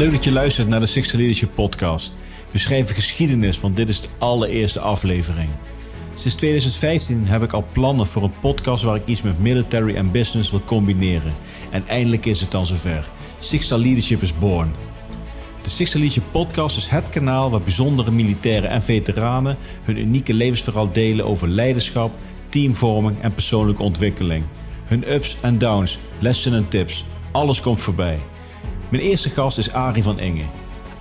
leuk dat je luistert naar de Sixth Leadership Podcast. We schrijven geschiedenis, want dit is de allereerste aflevering. Sinds 2015 heb ik al plannen voor een podcast waar ik iets met military en business wil combineren. En eindelijk is het dan zover. Sixth Leadership is born. De Sixth Leadership Podcast is het kanaal waar bijzondere militairen en veteranen hun unieke levensverhaal delen over leiderschap, teamvorming en persoonlijke ontwikkeling. Hun ups en downs, lessen en tips, alles komt voorbij. Mijn eerste gast is Arie van Inge.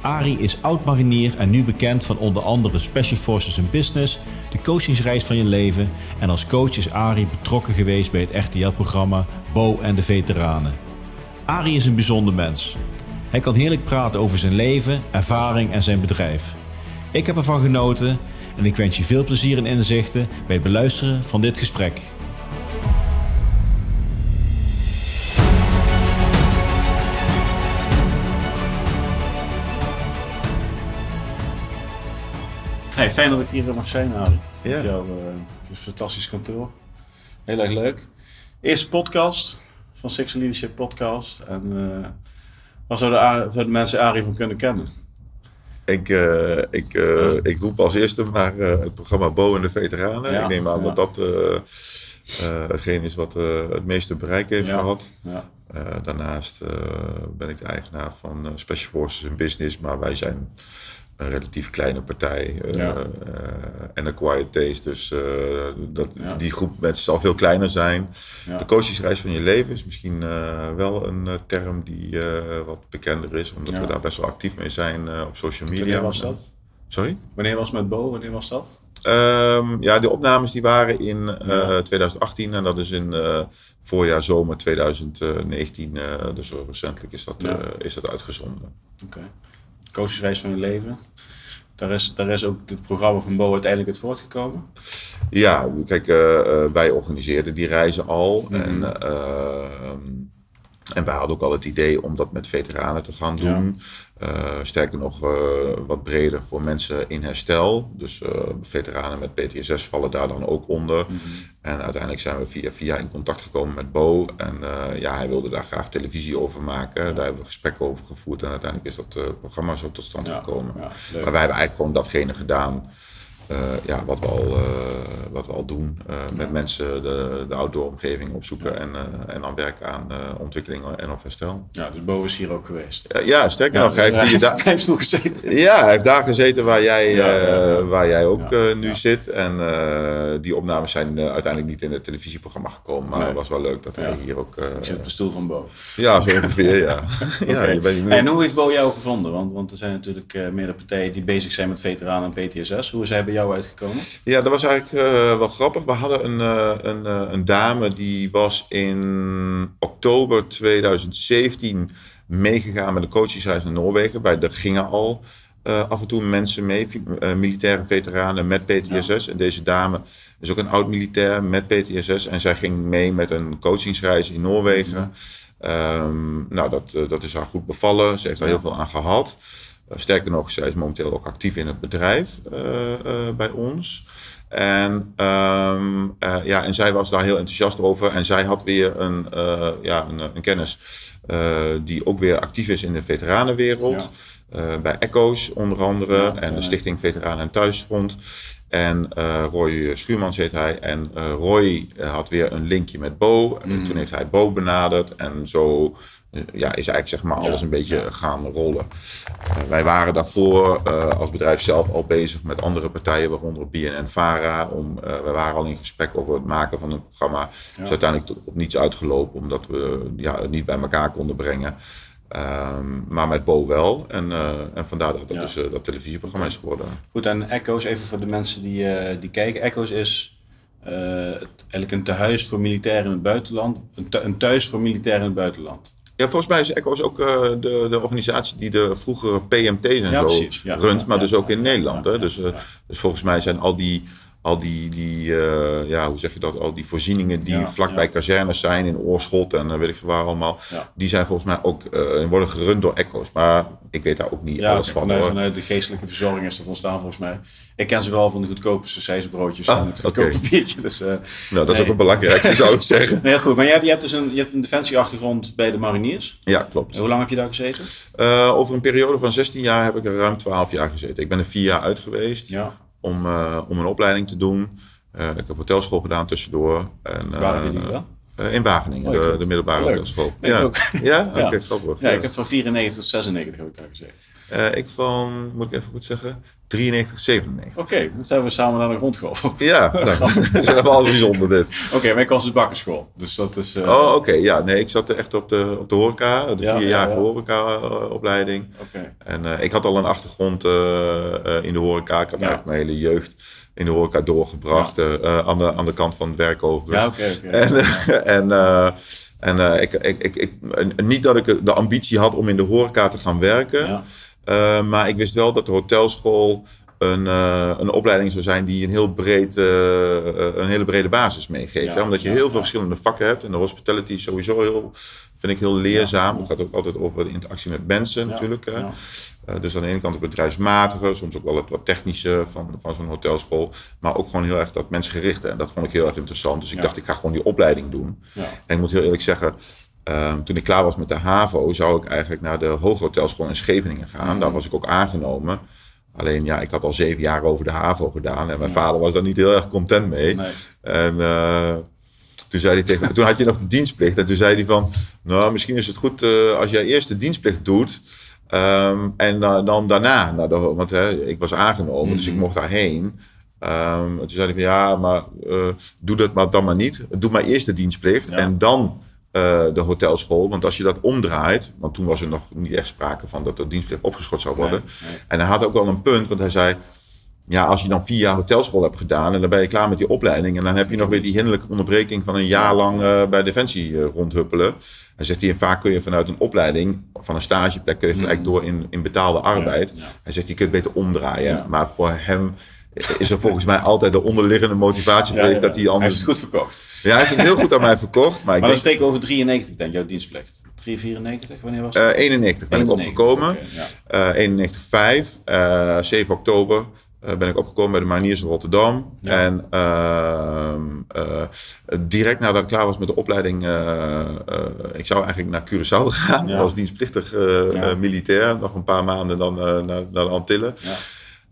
Arie is oud-marinier en nu bekend van onder andere Special Forces in Business, de coachingsreis van je leven en als coach is Arie betrokken geweest bij het RTL-programma Bo en de Veteranen. Arie is een bijzonder mens. Hij kan heerlijk praten over zijn leven, ervaring en zijn bedrijf. Ik heb ervan genoten en ik wens je veel plezier en inzichten bij het beluisteren van dit gesprek. Hey, fijn dat ik hier mag zijn, Arie. Ja. Met jouw uh, fantastisch kantoor. Heel erg leuk. Eerste podcast van Six Leadership Podcast. En uh, waar zouden zouden mensen Arie van kunnen kennen? Ik, eh, ik, eh, ik roep als eerste maar eh, het programma Bo en de Veteranen. Ja, ik neem aan ja. dat dat eh, eh, hetgeen is wat eh, het meeste bereik heeft Ja. gehad. Ja. Eh, daarnaast eh, ben ik de eigenaar van eh, Special Forces in Business, maar wij zijn een relatief kleine partij eh, Ja. eh, en een quiet taste. Dus eh, dat, Ja. die groep mensen zal veel kleiner zijn. Ja. De coachingsreis van je leven is misschien wel een term die wat bekender is, omdat we daar best wel actief mee zijn op social media. Wanneer was dat? Sorry? Wanneer was met Bo? Wanneer was dat? Ehm, ja, de opnames die waren in eh, Ja. 2018 en dat is in eh, voorjaar, zomer 2019. eh, dus recentelijk is dat, Ja. is dat uitgezonden. Oké. Coachreis van je leven. Daar is, daar is ook het programma van Bo uiteindelijk uit voortgekomen. Ja, kijk, eh, eh, wij organiseerden die reizen al. Mhm. En, ehm, en wij hadden ook al het idee om dat met veteranen te gaan doen. Eh, sterker nog, eh, wat breder voor mensen in herstel. Dus eh, veteranen met PTSS vallen daar dan ook onder. Mhm. En uiteindelijk zijn we via via in contact gekomen met Bo. En ja, hij wilde daar graag televisie over maken. Daar hebben we gesprekken over gevoerd. En uiteindelijk is dat programma zo tot stand Ja, gekomen. ja, maar wij hebben eigenlijk gewoon datgene gedaan ja, wat, we al, eh, wat we al doen. eh, met mensen de, de outdoor omgeving opzoeken en, eh, en dan werken aan eh, ontwikkeling en of herstel. Ja, dus Bo is hier ook geweest. Eh, ja, sterker nog, hij heeft, hij heeft stoel gezeten. ja, hij heeft daar gezeten waar jij, Ja, ja, ja. eh, waar jij ook Ja, eh, nu ja. zit. En eh, die opnames zijn eh, uiteindelijk niet in het televisieprogramma gekomen. Maar het was wel leuk dat hij Ja. hier ook... eh, Ik zit op de stoel van Bo. ja, zo ongeveer, ja. ja je En hoe heeft Bo jou gevonden? Want, want er zijn natuurlijk eh, meerdere partijen die bezig zijn met veteranen en PTSS. Hoe is hij bij jou uitgekomen? Ja, dat was eigenlijk eh, wel grappig. We hadden een, eh, een, eh, een dame die was in oktober 2017 meegegaan met een coachingsreis naar Noorwegen. Bij de gingen al af en toe mensen mee, militaire veteranen met PTSS. En deze dame is ook een oud-militair met PTSS. En zij ging mee met een coachingsreis in Noorwegen. Ehm, nou, dat, dat is haar goed bevallen. Ze heeft daar heel veel aan gehad. Eh, sterker nog, zij is momenteel ook actief in het bedrijf eh, eh, bij ons. En, ehm, eh, ja, en zij was daar heel enthousiast over. En zij had weer een, ja, een, een kennis die ook weer actief is in de veteranenwereld. Bij ECHO's onder andere. Ja, en de Stichting Veteranen en Thuisfront. En Roy Schuurmans heet hij. En Roy had weer een linkje met Bo. En Mm. toen heeft hij Bo benaderd. En zo ja, is eigenlijk zeg maar alles een beetje gaan rollen. Eh, wij waren daarvoor eh, als bedrijf zelf al bezig met andere partijen, waaronder BNN Vara. Om, eh, we waren al in gesprek over het maken van een programma. is uiteindelijk tot, op niets uitgelopen, omdat we ja, het niet bij elkaar konden brengen. Ehm, maar met Bo wel. En, eh, en vandaar dat dat, Ja. dus, eh, dat televisieprogramma is geworden. Goed, en Echo's, even voor de mensen die, eh, die kijken. Echo's is eh, eigenlijk een tehuis voor militairen in het buitenland. Een thuis voor militairen in het buitenland. Ja, volgens mij is ECHO's ook eh, de, de organisatie die de vroegere PMT's en Ja, zo precies. Runt, maar dus ook in Nederland. hè? Dus, eh, dus volgens mij zijn al die al die, die eh, ja, hoe zeg je dat, al die voorzieningen die Ja, vlakbij ja. kazernes zijn in Oorschot en eh, weet ik veel waar allemaal. Ja. Die zijn volgens mij ook, eh, worden gerund door Echo's. Maar ik weet daar ook niet Ja, alles van. vanuit, hoor. vanuit de geestelijke verzorging is dat ontstaan volgens mij. Ik ken ze wel van de goedkope sausijzenbroodjes Ah, en het goedkope biertje. Dus, Nou, dat is ook het belangrijkste, zou ik zeggen. heel goed. Maar je hebt, je hebt dus een, je hebt een defensieachtergrond bij de mariniers. Ja, klopt. Hoe lang heb je daar gezeten? Over een periode van 16 jaar heb ik er ruim 12 jaar gezeten. Ik ben er vier jaar uit geweest Ja. Om, eh, om een opleiding te doen. Eh, ik heb hotelschool gedaan tussendoor. En, Waar je eh, in Wageningen, Oh, de, middelbare Leuk. hotelschool. Ja. Ja? Oké, Ja. Ja, ik heb van 94 tot 96 heb ik daar gezeten. Eh, ik van, moet ik even goed zeggen, 93, 97. Oké, dan zijn we samen naar de grond geholpen. Ja, nou, dat is helemaal bijzonder dit. Oké, maar ik was dus bakkerschool. Dus dat is... eh, Oh, oké. Ja, nee, ik zat er echt op de, op de horeca, de Ja, vierjarige ja, ja. horeca-opleiding. Oké. En eh, ik had al een achtergrond eh, eh, in de horeca. Ik had eigenlijk mijn hele jeugd in de horeca doorgebracht. eh, eh, aan, de, aan de kant van het werk overigens. Ja, oké, oké. En, eh, en, eh, en eh, ik, ik, ik, ik, niet dat ik de ambitie had om in de horeca te gaan werken. Eh, maar ik wist wel dat de hotelschool een, eh, een opleiding zou zijn die een, heel breed, eh, een hele brede basis meegeeft. Ja, hè? Omdat je ja, heel ja. veel verschillende vakken hebt. En de hospitality is sowieso heel, vind ik heel leerzaam. Het gaat ook altijd over de interactie met mensen natuurlijk. Hè? dus aan de ene kant het bedrijfsmatige, soms ook wel het wat technische van, van zo'n hotelschool. Maar ook gewoon heel erg dat mensgerichte. En dat vond ik heel erg interessant. Dus ik dacht, ik ga gewoon die opleiding doen. Ja. En ik moet heel eerlijk zeggen, ehm, toen ik klaar was met de HAVO, zou ik eigenlijk naar de Hooghotelschool in Scheveningen gaan. Mhm. Daar was ik ook aangenomen. Alleen ja, ik had al zeven jaar over de HAVO gedaan. En mijn vader was daar niet heel erg content mee. Nee. En eh, toen zei hij tegen me, toen had je nog de dienstplicht. En toen zei hij van, nou misschien is het goed eh, als jij eerst de dienstplicht doet. ehm, en dan- dan daarna, naar de, want ik was aangenomen, dus ik mocht daarheen. Ehm, toen zei hij van ja, maar eh, doe dat maar dan maar niet. Doe maar eerst de dienstplicht Ja. en dan eh, de hotelschool. Want als je dat omdraait, want toen was er nog niet echt sprake van dat de dienstplicht opgeschort zou worden. Nee, nee. En hij had ook wel een punt, want hij zei, ja, als je dan vier jaar hotelschool hebt gedaan en dan ben je klaar met die opleiding en dan heb je nog weer die hinderlijke onderbreking van een jaar lang eh, bij Defensie eh, rondhuppelen. Hij zegt hij, en vaak kun je vanuit een opleiding, van een stageplek, kun je gelijk door in, in betaalde arbeid. Ja. Hij zegt, je kunt het beter omdraaien. Ja. Maar voor hem is er volgens mij altijd de onderliggende motivatie Ja, geweest ja, dat hij Hij anders... heeft het goed verkocht. Ja, hij heeft het heel goed aan mij verkocht, maar ik Maar denk... spreken over 93, denk ik, jouw dienstplicht. 394, wanneer was eh dat? 91 ben ik 91, opgekomen. oké, ja. Eh 91,5. eh 7 oktober eh, ben ik opgekomen bij de Mariniers in Rotterdam. Ja. En ehm, eh, direct nadat ik klaar was met de opleiding, eh, eh, ik zou eigenlijk naar Curaçao gaan Ja. als dienstplichtig eh, Ja. eh, militair. Nog een paar maanden dan eh, naar, naar de Antillen.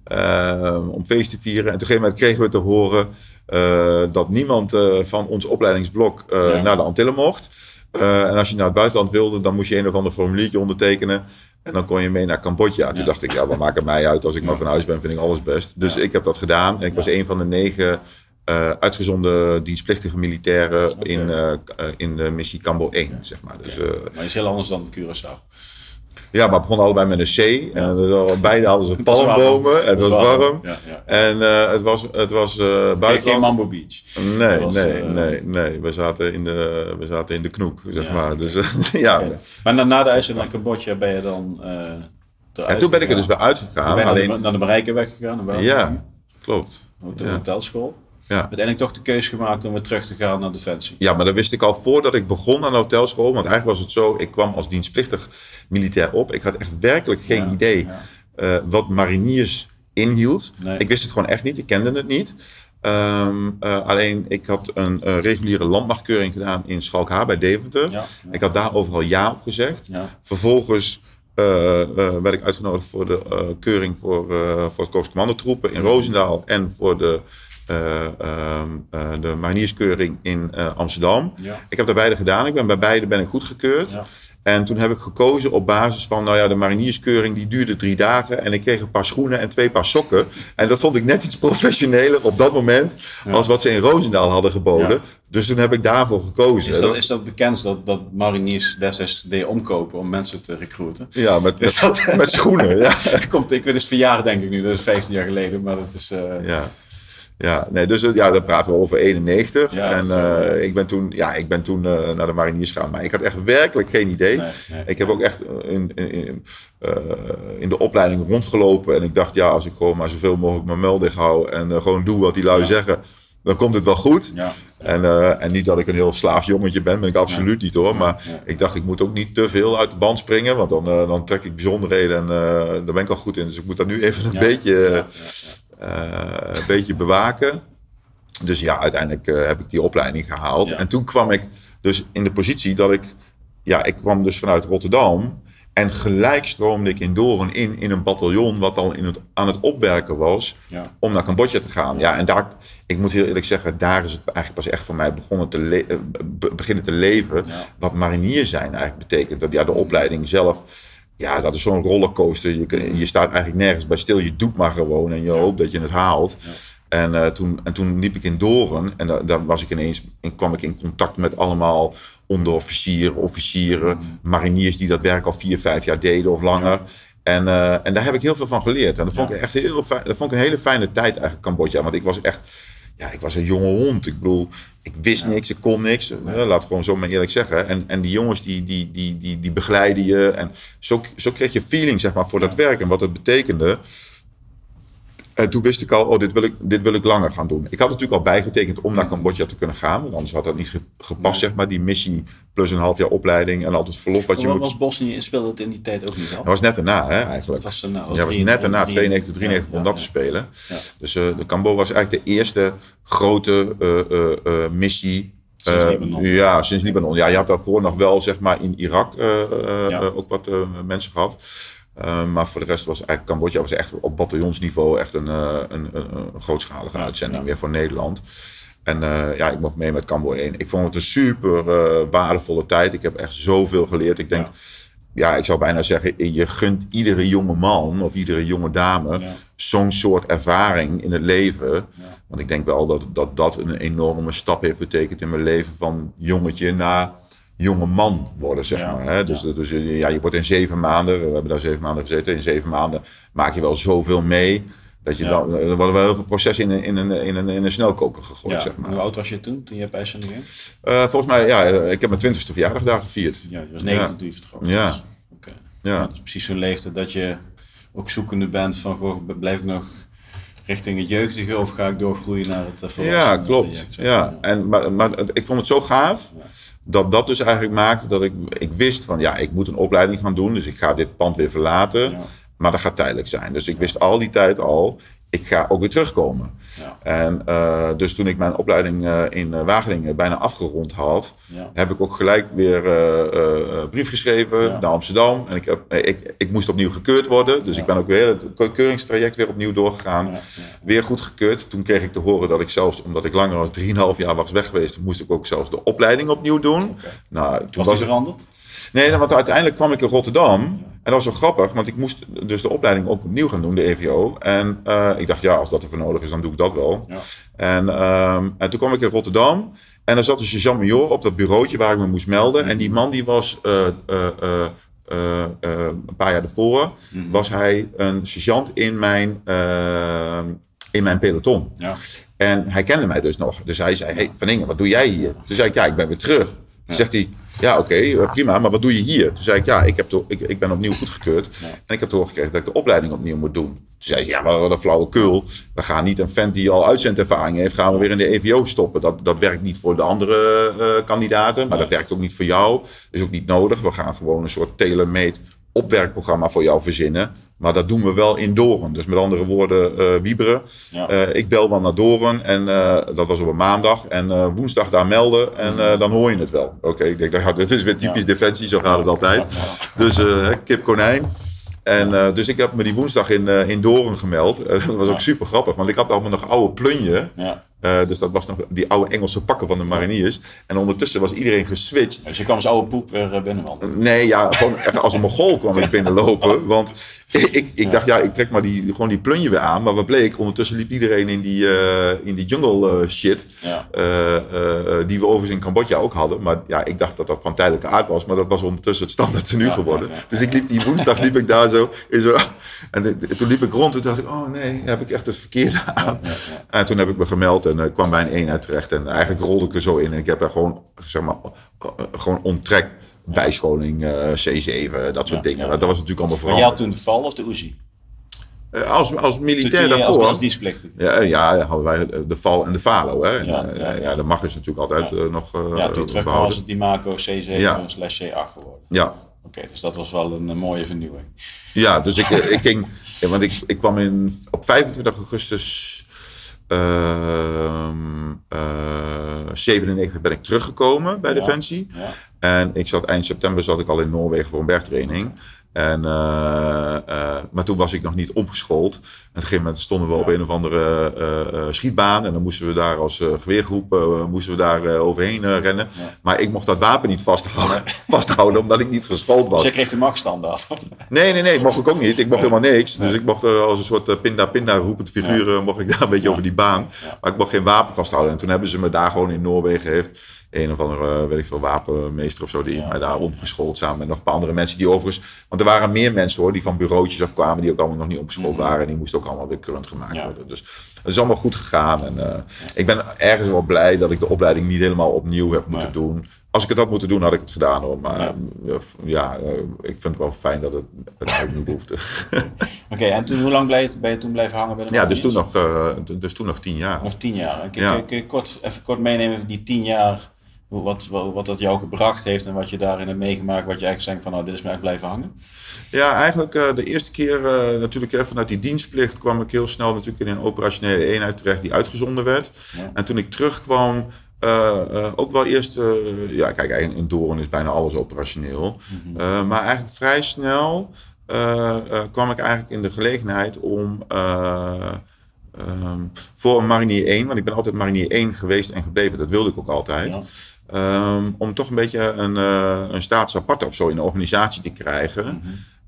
Ja. eh, om feest te vieren. En op een gegeven moment kregen we te horen eh, dat niemand eh, van ons opleidingsblok eh, Ja. naar de Antillen mocht. En als je naar het buitenland wilde, dan moest je een of ander formuliertje ondertekenen. En dan kon je mee naar Cambodja. Toen Ja. dacht ik, ja, wat maakt het mij uit? Als ik maar van huis ben, vind ik alles best. Dus ik heb dat gedaan. En ik was een van de negen uitgezonden dienstplichtige militairen in, in de missie Cambo 1, zeg maar. Dus, Maar het is heel anders dan Curaçao. Ja, maar het begon allebei met een C. En beide hadden ze palmbomen. Het was warm. Ja, ja. En eh, het was, het was eh Geen, geen. Mambo Beach. Nee, was, nee, eh, nee, nee. We zaten in de, we zaten in de knoek, zeg maar. Dus ja. Maar na, na de uitzending naar Cambodja ben je dan... En toen ben ik er dus weer uitgegaan. de, Alleen, naar de Marijke weggegaan? en ja, klopt. De Ja. hotelschool. Ja. Uiteindelijk toch de keus gemaakt om weer terug te gaan naar Defensie. ja, maar dat wist ik al voordat ik begon aan de hotelschool. Want eigenlijk was het zo, ik kwam als dienstplichtig militair op. Ik had echt werkelijk geen Ja, idee ja. eh, wat mariniers inhield. Nee. Ik wist het gewoon echt niet, ik kende het niet. Ehm, eh, alleen, ik had een eh, reguliere landmachtkeuring gedaan in Schalkhaar bij Deventer. Ja. Ik had daar overal ja op gezegd. Vervolgens werd ik uitgenodigd voor de keuring voor, voor het Korps Commandotroepen in Roosendaal en voor de, de marinierskeuring in eh, Amsterdam. Ja. Ik heb daar beide gedaan. Ik ben bij beide ben ik goedgekeurd. Ja. En toen heb ik gekozen op basis van, nou ja, de marinierskeuring die duurde drie dagen. En ik kreeg een paar schoenen en twee paar sokken. En dat vond ik net iets professioneler op dat moment als wat ze in Roosendaal hadden geboden. Ja. Dus toen heb ik daarvoor gekozen. Is dat, is dat bekend dat, dat mariniers destijds deden omkopen om mensen te recruiten? Ja, met, met, dat- met schoenen. Ja. Komt, ik weet het is verjaardag denk ik nu, dat is 15 jaar geleden, maar dat is... eh, Ja. Ja, nee, dus ja, dan praten we over 91. Ja, en uh, ik ben toen, ja, ik ben toen uh, naar de mariniers gegaan. Maar ik had echt werkelijk geen idee. Nee, nee. Ik heb ook echt in, in, uh, in, de opleiding rondgelopen. En ik dacht, ja, als ik gewoon maar zoveel mogelijk mijn mel dicht hou. En gewoon doe wat die lui Ja. zeggen. Dan komt het wel goed. Ja. En, en niet dat ik een heel slaaf jongetje ben, ben ik absoluut niet hoor. Maar ik dacht, ik moet ook niet te veel uit de band springen. Want dan, dan trek ik bijzonderheden en daar ben ik al goed in. Dus ik moet dat nu even een beetje, een beetje bewaken. Dus ja, uiteindelijk uh, heb ik die opleiding gehaald. Ja. En toen kwam ik dus in de positie dat ik... Ja, ik kwam dus vanuit Rotterdam. En gelijk stroomde ik in Doorn in, in een bataljon... wat al in het, aan het opwerken was Ja. om naar Cambodja te gaan. Ja, en daar, ik moet heel eerlijk zeggen... daar is het eigenlijk pas echt voor mij begonnen te eh, be- beginnen te leven... Ja. wat marinier zijn eigenlijk betekent. Dat, ja, de opleiding zelf... Ja, dat is zo'n rollercoaster. Je, je staat eigenlijk nergens bij stil. Je doet maar gewoon en je hoopt dat je het haalt. En, eh, toen, en toen liep ik in Doren en daar, daar was ik ineens, en kwam ik in contact met allemaal onderofficieren, officieren, mariniers die dat werk al vier, vijf jaar deden of langer. En, eh, en daar heb ik heel veel van geleerd. En dat vond ik echt heel fijn. Dat vond ik een hele fijne tijd eigenlijk, Cambodja. Want ik was echt, ja, ik was een jonge hond. Ik bedoel, ik wist niks, ik kon niks. Eh, Laat gewoon zo maar eerlijk zeggen. En, en die jongens die, die, die, die, die begeleiden je. En zo, zo kreeg je feeling zeg maar, voor dat werk en wat het betekende. En toen wist ik al, oh, dit wil ik, dit wil ik langer gaan doen. Ik had natuurlijk al bijgetekend om naar Cambodja te kunnen gaan. Want anders had dat niet ge- gepast, zeg maar. Die missie plus een half jaar opleiding en altijd verlof wat je moet... was Bosnië, speelde het in die tijd ook niet al? Dat was net daarna, hè, eigenlijk. Dat was daarna, oh, ja, was 93, net daarna, 92, 93, ja, om ja, dat te spelen. Ja. Dus eh, de Cambo was eigenlijk de eerste grote eh, eh, eh, missie. Sinds Eh, Libanon. Ja, sinds Libanon. Ja, je had daarvoor nog wel, zeg maar, in Irak eh, eh, Ja. eh, ook wat eh, mensen gehad. Eh, maar voor de rest was eigenlijk Cambodja was echt op bataljonsniveau echt een, eh, een, een, een grootschalige uitzending weer voor Nederland. En eh, ja, ik mocht mee met Cambo 1. Ik vond het een super eh, waardevolle tijd. Ik heb echt zoveel geleerd. Ik denk, Ja. ja, ik zou bijna zeggen, je gunt iedere jonge man of iedere jonge dame Ja. zo'n soort ervaring in het leven. Want ik denk wel dat, dat dat een enorme stap heeft betekend in mijn leven van jongetje naar jonge man worden, zeg Ja, maar. Hè? Dus, dus ja, je wordt in zeven maanden, we hebben daar zeven maanden gezeten, in zeven maanden maak je wel zoveel mee. Dat je Ja. dan, er worden wel heel veel processen in, een- in, een, in, een, in een snelkoker gegooid, Ja, zeg maar. Hoe oud was je toen, toen je bij IJsselmeer ging? Eh, volgens mij, ja, ik heb mijn twintigste verjaardag daar gevierd. Ja, je was 19 toen je vertrok. Ja. Dus, Oké. Ja. Dat is precies zo'n leeftijd dat je ook zoekende bent van, goh, blijf ik nog richting het jeugdige of ga ik doorgroeien naar het uh, Ja, klopt. Ja. En, maar, maar ik vond het zo gaaf dat dat dus eigenlijk maakte dat ik, ik wist van ja, ik moet een opleiding gaan doen. Dus ik ga dit pand weer verlaten. Ja. Maar dat gaat tijdelijk zijn. Dus ik wist al die tijd al, ik ga ook weer terugkomen. Ja. En eh, dus toen ik mijn opleiding eh, in eh, Wageningen bijna afgerond had, Ja. heb ik ook gelijk weer eh, brief geschreven Ja. naar Amsterdam. En ik, heb, ik, ik moest opnieuw gekeurd worden. Dus ik ben ook weer het keuringstraject weer opnieuw doorgegaan. Weer goed gekeurd. Toen kreeg ik te horen dat ik zelfs, omdat ik langer dan 3,5 jaar was weg geweest, moest ik ook zelfs de opleiding opnieuw doen. Nou, toen Was was die veranderd? nee, want uiteindelijk kwam ik in Rotterdam. En dat was zo grappig, want ik moest dus de opleiding ook opnieuw gaan doen, de EVO. En eh, ik dacht, ja, als dat ervoor nodig is, dan doe ik dat wel. Ja. En, ehm, en toen kwam ik in Rotterdam. En er zat een sergeant-major op dat bureautje waar ik me moest melden. En die man die was eh, eh, een paar jaar daarvoor... was hij een sergeant in mijn, eh, in mijn peloton. Ja. En hij kende mij dus nog. Dus hij zei, hey, Van Ingen, wat doe jij hier? Toen zei ik, ja, ik ben weer terug. Toen zegt hij, ja, oké, eh, prima, maar wat doe je hier? Toen zei ik, ja, ik, heb ik, ik ben opnieuw goedgekeurd. En ik heb te horen gekregen dat ik de opleiding opnieuw moet doen. Toen zei ze, ja, maar wat een flauwekul. We gaan niet een vent die al uitzendervaring heeft, gaan we weer in de EVO stoppen. Dat, dat werkt niet voor de andere eh, kandidaten, maar dat werkt ook niet voor jou. Is ook niet nodig. We gaan gewoon een soort tailor-made opwerkprogramma voor jou verzinnen. Maar dat doen we wel in Doren. Dus met andere woorden, eh wieberen. Ja. Eh, ik bel wel naar Doren en eh, dat was op een maandag. En woensdag daar melden en dan hoor je het wel. Oké, ik denk, ja, dit is weer typisch defensie, zo gaat het altijd. Dus kip konijn. En dus ik heb me die woensdag in, in Doren gemeld. Dat was ook super grappig, want ik had allemaal nog oude plunje. Eh, dus dat was nog die oude Engelse pakken van de mariniers. En ondertussen was iedereen geswitcht. Dus je kwam als oude poep weer eh, binnenwandelen. Nee, ja, gewoon echt als een mogol kwam ik binnenlopen. Want ik, ik dacht, ja, ik trek maar die, gewoon die plunje weer aan. Maar wat bleek, ondertussen liep iedereen in die, eh, in die jungle shit. Ja. die we overigens in Cambodja ook hadden. Maar ja, ik dacht dat dat van tijdelijke aard was. Maar dat was ondertussen het standaard tenue Ja, geworden. ja. Dus ik liep die woensdag liep ik daar zo. In zo en toen liep ik rond. Toen dacht ik, oh nee, heb ik echt het verkeerde aan. En toen heb ik me gemeld en eh, kwam bij een eenheid terecht. En eigenlijk rolde ik er zo in. En ik heb daar gewoon, zeg maar, eh, gewoon onttrek. Bijscholing, eh, C7, dat soort dingen. Dat was natuurlijk allemaal Maar veranderd. jij had toen de val of de Uzi? Eh, als, als Toen- militair toen daarvoor. Als, als dienstplichtig. ja, eh, ja, hadden wij de val en de falo. Hè? En, Ja, eh, ja, de mag is natuurlijk altijd eh, nog eh, Ja, toen behouden. was het die Mako C7 Ja. slash C8 geworden. Ja, Oké, dus dat was wel een, eh, mooie vernieuwing. ja, dus ik, eh, ik ging... ja, want ik, ik kwam in, op 25 augustus... ehm eh 97 ben ik teruggekomen bij. Defensie. En ik zat eind september zat ik al in Noorwegen voor een bergtraining. En, eh, eh, maar toen was ik nog niet opgeschoold. En op een gegeven moment stonden we op een of andere eh, schietbaan. En dan moesten we daar als geweergroep moesten we daar overheen rennen. Maar ik mocht dat wapen niet vasthouden, vasthouden omdat ik niet geschoold was. Dus je kreeg de machtstandaard. Nee, nee, nee, mocht ik ook niet. Ik mocht helemaal niks. Dus ik mocht als een soort pinda-pinda roepend figuur, mocht ik daar een beetje over die baan. Maar ik mocht geen wapen vasthouden. En toen hebben ze me daar gewoon in Noorwegen heeft een of andere, eh, weet ik veel, wapenmeester of zo, die mij daar opgeschoold samen met nog een paar andere mensen die overigens, want er waren meer mensen hoor, die van bureautjes afkwamen, die ook allemaal nog niet opgeschoold waren. En die moesten ook allemaal weer current gemaakt Ja. worden. Dus het is allemaal goed gegaan. En eh, ik ben ergens wel blij dat ik de opleiding niet helemaal opnieuw heb moeten Nee. doen. Als ik het had moeten doen, had ik het gedaan hoor. Maar Ja. eh, ik vind het wel fijn dat het uiteindelijk niet hoefde. Oké, en toen, hoe lang je, ben je toen blijven hangen bij de ja, dus toen, nog, dus toen nog tien jaar. Nog tien jaar. Kun, kun je kort, even kort meenemen, die tien jaar, wat, wat, wat dat jou gebracht heeft en wat je daarin hebt meegemaakt, wat je eigenlijk zegt van nou, dit is me echt blijven hangen? Ja, eigenlijk eh, de eerste keer eh, natuurlijk eh, vanuit die dienstplicht kwam ik heel snel natuurlijk in een operationele eenheid terecht die uitgezonden werd. Ja. En toen ik terugkwam, ook wel eerst, ja kijk, eigenlijk in Doorn is bijna alles operationeel. Eh, maar eigenlijk vrij snel kwam ik eigenlijk in de gelegenheid om eh, ehm, voor een marinier 1, want ik ben altijd marinier 1 geweest en gebleven, dat wilde ik ook altijd. Ja. Ehm, om toch een beetje een, eh een staatsapart of zo in de organisatie te krijgen.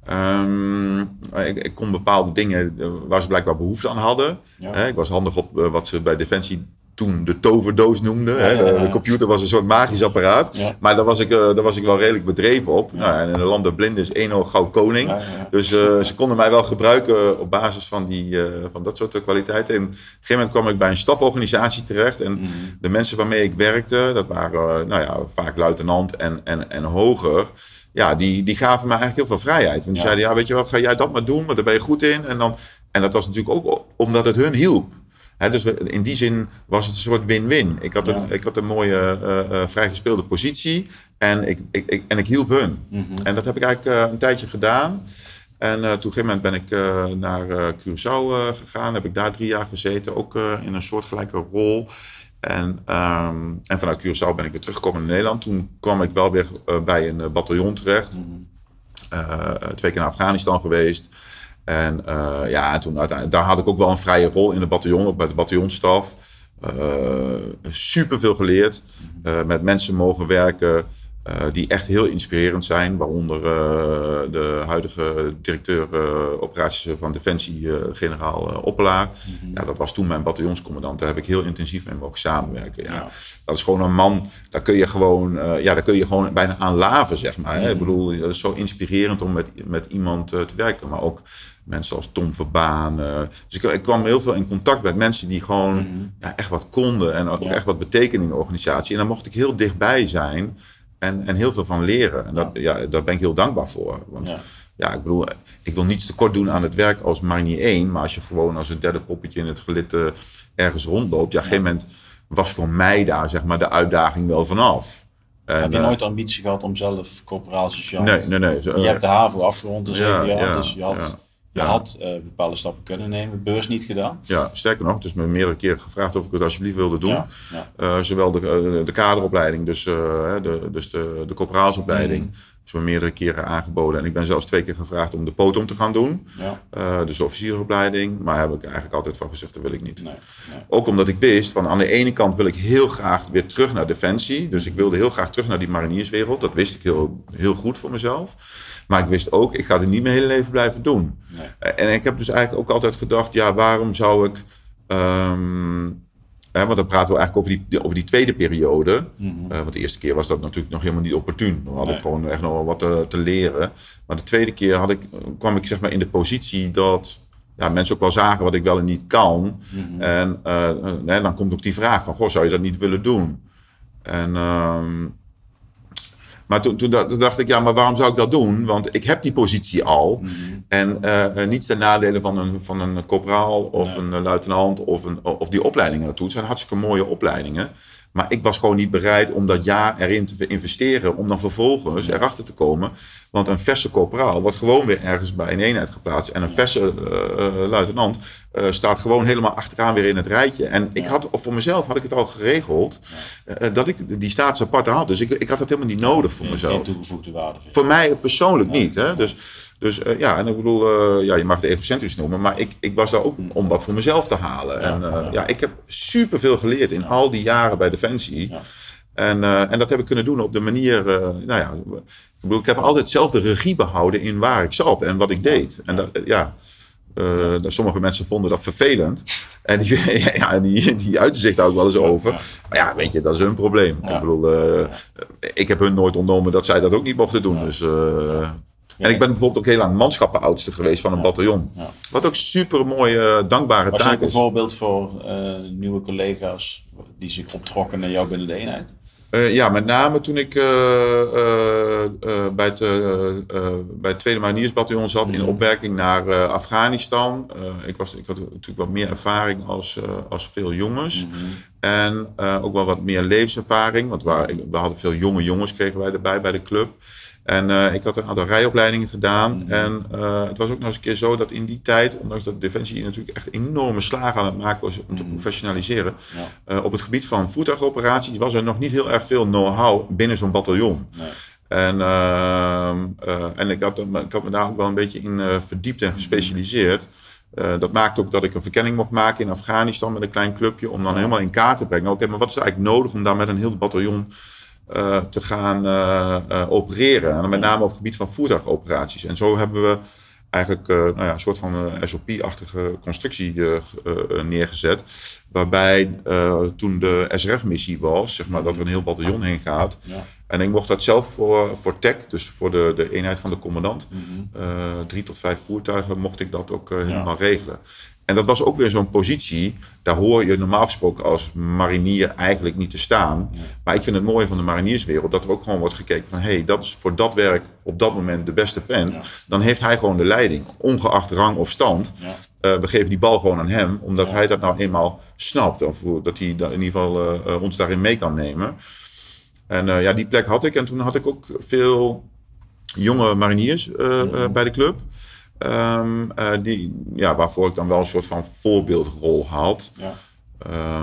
Ehm, ik, ik kon bepaalde dingen eh, waar ze blijkbaar behoefte aan hadden. Ja. Ik was handig op eh, wat ze bij Defensie toen de toverdoos noemden. hè. ja, De, computer was een soort magisch apparaat. Maar daar was, ik, eh, daar was ik wel redelijk bedreven op. Nou, en in de landen blind is één oog gauw koning. Dus eh, ze konden mij wel gebruiken op basis van, die, eh, van dat soort kwaliteiten. En op een gegeven moment kwam ik bij een staforganisatie terecht. En Mhm. de mensen waarmee ik werkte, dat waren nou ja, vaak luitenant en, en, en hoger. Ja, die, die gaven me eigenlijk heel veel vrijheid. Want die Ja. zeiden, ja, weet je wat, ga jij dat maar doen, want daar ben je goed in. En, dan, en dat was natuurlijk ook omdat het hun hielp. Dus we- in die zin was het een soort win-win. Ik had een, Ja. ik had een mooie uh, uh, vrijgespeelde positie en ik, ik, ik, en ik hielp hun. Mhm. En dat heb ik eigenlijk uh, een tijdje gedaan. En toen op een gegeven moment ben ik naar Curaçao gegaan. Heb ik daar drie jaar gezeten, ook in een soortgelijke rol. En, um, en vanuit Curaçao ben ik weer teruggekomen naar Nederland. Toen kwam ik wel weer bij een bataljon terecht. Mm -hmm. twee keer naar Afghanistan geweest. En uh, ja, toen uiteindelijk, daar had ik ook wel een vrije rol in het bataljon, ook bij de bataljonstaf. Uh, super veel geleerd, uh, met mensen mogen werken die echt heel inspirerend zijn. Waaronder de huidige directeur operaties van Defensie, generaal Oppelaar. Mm -hmm. ja, dat was toen mijn bataljonscommandant. Daar heb ik heel intensief mee mogen samenwerken. Ja, ja. Dat is gewoon een man, daar kun je gewoon, ja, daar kun je gewoon bijna aan laven, zeg maar. Mm -hmm. Ik bedoel, dat is zo inspirerend om met, met iemand te werken, maar ook mensen als Tom Verbaan. Uh, dus ik, ik, kwam heel veel in contact met mensen die gewoon mm -hmm. ja, echt wat konden en ook ja. echt wat betekenen in de organisatie. En dan mocht ik heel dichtbij zijn en, en heel veel van leren. En dat, ja. daar ben ik heel dankbaar voor. Want ja. ik bedoel, ik wil niets tekort doen aan het werk als marinier 1, maar als je gewoon als een derde poppetje in het gelid uh, ergens rondloopt, ja, op een gegeven moment was voor mij daar zeg maar de uitdaging wel vanaf. En, Heb je nooit de ambitie gehad om zelf corporaal-sociaal Nee, nee, nee. Je hebt de HAVO afgerond jaar, ja, dus je had... Je had uh, bepaalde stappen kunnen nemen, beurs niet gedaan. Ja, sterker nog, het is me meerdere keren gevraagd of ik het alsjeblieft wilde doen. Ja, ja. Uh, zowel de, de, de, kaderopleiding, dus, uh, de, dus de, de corporaalsopleiding, mm. is me meerdere keren aangeboden. En ik ben zelfs twee keer gevraagd om de potom te gaan doen. Ja. Dus de officieropleiding. Maar heb ik eigenlijk altijd van gezegd, dat wil ik niet. Nee, nee. Ook omdat ik wist, van aan de ene kant wil ik heel graag weer terug naar Defensie. Dus ik wilde heel graag terug naar die marinierswereld. Dat wist ik heel, heel goed voor mezelf. Maar ik wist ook, ik ga het niet mijn hele leven blijven doen. Nee. Uh, en ik heb dus eigenlijk ook altijd gedacht, ja, waarom zou ik... Um, Hè, want dan praten we eigenlijk over die, over die tweede periode. Mhm. Uh, want de eerste keer was dat natuurlijk nog helemaal niet opportun. Dan had Nee. ik gewoon echt nog wel wat te, te leren. Maar de tweede keer had ik, kwam ik zeg maar in de positie dat ja, mensen ook wel zagen wat ik wel en niet kan. Mhm. En uh, dan komt ook die vraag van, goh, zou je dat niet willen doen? En, ehm, maar toen, toen, toen, dacht ik, ja, maar waarom zou ik dat doen? Want ik heb die positie al. Mhm. En uh, niets ten nadele van een, van een corporaal of Nee. een luitenant of, een, of die opleidingen naartoe. Het zijn hartstikke mooie opleidingen. Maar ik was gewoon niet bereid om dat jaar erin te investeren. Om dan vervolgens erachter te komen. Want een verse corporaal wordt gewoon weer ergens bij een eenheid geplaatst. En een verse uh, luitenant uh, staat gewoon helemaal achteraan weer in het rijtje. En ik had, of voor mezelf had ik het al geregeld. Uh, dat ik die status apart had. Dus ik, ik had dat helemaal niet nodig voor mezelf. Geen toegevoegde waarde. Voor mij persoonlijk niet. Hè? Dus, dus uh, ja, en ik bedoel, uh, ja, je mag het egocentrisch noemen, maar ik, ik was daar ook om wat voor mezelf te halen. En uh, ja, ik heb superveel geleerd in al die jaren bij Defensie. Ja. En, en dat heb ik kunnen doen op de manier, nou ja, ik bedoel, ik heb altijd zelf de regie behouden in waar ik zat en wat ik deed. En dat, ja, uh, sommige mensen vonden dat vervelend. En die, ja, die, die uiten zich daar ook wel eens over. Maar ja, weet je, dat is hun probleem. Ja. Ik bedoel, uh, ik heb hun nooit ontnomen dat zij dat ook niet mochten doen. Dus, uh, en ik ben bijvoorbeeld ook heel lang manschappenoudste geweest van een Ja. bataljon. Ja. Wat ook super mooie, dankbare Was taak ook een is. voorbeeld voor eh, nieuwe collega's die zich optrokken naar jou binnen de eenheid? Uh, ja, met name toen ik uh, bij, het, bij het Tweede Mariniersbataljon zat in opwerking naar Afghanistan. ik, was, ik had natuurlijk wat meer ervaring als, als veel jongens. Mhm. En ook wel wat meer levenservaring. Want we, we hadden veel jonge jongens kregen wij erbij bij de club. En uh, ik had een aantal rijopleidingen gedaan. Mhm. En uh, het was ook nog eens een keer zo dat in die tijd, ondanks dat Defensie natuurlijk echt enorme slagen aan het maken was om te Mhm. professionaliseren, Ja. uh, op het gebied van voertuigoperaties was er nog niet heel erg veel know-how binnen zo'n bataljon. Nee. En, ehm, en ik, had, ik had me daar ook wel een beetje in verdiept en gespecialiseerd. Uh, dat maakte ook dat ik een verkenning mocht maken in Afghanistan met een klein clubje. Om dan helemaal in kaart te brengen. Oké, maar wat is er eigenlijk nodig om daar met een heel bataljon te gaan uh, opereren? En met name op het gebied van voertuigoperaties. En zo hebben we eigenlijk nou ja, een soort van SOP-achtige constructie neergezet. Waarbij toen de SRF-missie was, zeg maar, dat er een heel bataljon heen gaat. Ja. En ik mocht dat zelf voor, voor TEC, dus voor de, de eenheid van de commandant, Mhm. uh, drie tot vijf voertuigen, mocht ik dat ook uh, helemaal Ja. regelen. En dat was ook weer zo'n positie, daar hoor je normaal gesproken als marinier eigenlijk niet te staan. Maar ik vind het mooie van de marinierswereld dat er ook gewoon wordt gekeken van hé, hey, dat is voor dat werk op dat moment de beste vent. Ja. Dan heeft hij gewoon de leiding, ongeacht rang of stand. Ja. Uh, we geven die bal gewoon aan hem, omdat Ja. hij dat nou eenmaal snapt. Of dat hij in ieder geval uh, ons daarin mee kan nemen. En uh, ja, die plek had ik. En toen had ik ook veel jonge mariniers bij de club. Um, die, ja, waarvoor ik dan wel een soort van voorbeeldrol had. Ja.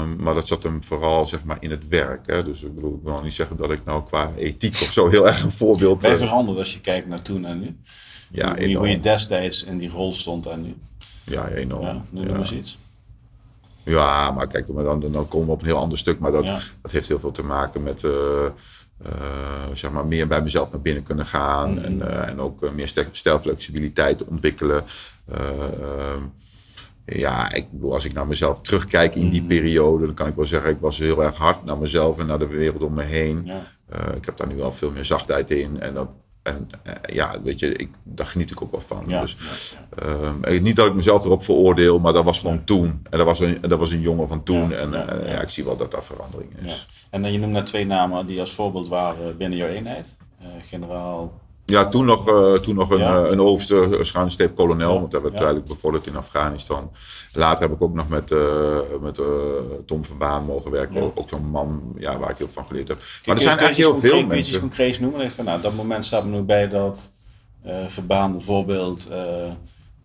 Um, maar dat zat hem vooral zeg maar, in het werk. Hè. Dus ik bedoel, ik wil niet zeggen dat ik nou qua ethiek of zo heel erg een voorbeeld... Ben je uh, veranderd als je kijkt naar toen en nu? Ja, hoe, je, hoe je destijds in die rol stond en nu? Ja, enorm. Ja, noem ja. maar eens iets. Ja, maar kijk, dan, dan komen we op een heel ander stuk. Maar dat, Ja. dat heeft heel veel te maken met uh, zeg maar meer bij mezelf naar binnen kunnen gaan. Mhm. En, uh, en ook meer stel- stijlflexibiliteit ontwikkelen. ehm, ja, ik bedoel, als ik naar mezelf terugkijk in die Mhm. periode, dan kan ik wel zeggen, ik was heel erg hard naar mezelf en naar de wereld om me heen. Ja. Ik heb daar nu wel veel meer zachtheid in. En, dat, en uh, ja, weet je, ik, daar geniet ik ook wel van. Ja. Dus, ja, ja. uh, niet dat ik mezelf erop veroordeel, maar dat was gewoon toen. En dat was een, dat was een jongen van toen. En ja, uh, ja. ik zie wel dat daar verandering is. En dan je noemt net twee namen die als voorbeeld waren binnen jouw eenheid. Uh, generaal Ja, toen nog, uh, toen nog een, Ja. uh, een overste schuinstreep kolonel, Ja, want dat hebben we ja. tijdelijk bevorderd in Afghanistan. Later heb ik ook nog met, uh, met Tom van Baan mogen werken. Ook, ook zo'n man ja, waar ik heel van geleerd heb. Maar er zijn eigenlijk heel veel concreet- kun je mensen. concreets noemen? En van, nou, dat moment staat me nu bij dat Verbaan bijvoorbeeld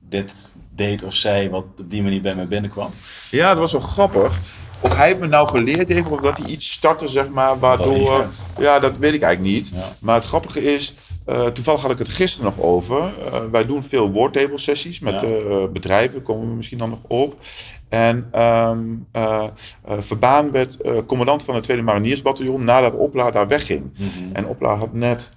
dit deed of zei wat op die manier bij mij binnenkwam. Ja, dat was wel grappig. Of hij het me nou geleerd heeft, of dat hij iets startte, zeg maar, waardoor... Ja, dat weet ik eigenlijk niet. Maar het grappige is, uh, toevallig had ik het gisteren nog over. Uh, wij doen veel woordtable sessies met uh, bedrijven, komen we misschien dan nog op. En um, Verbaan werd commandant van het Tweede Mariniersbataljon nadat Opla daar wegging. Mm -hmm. En Opla had net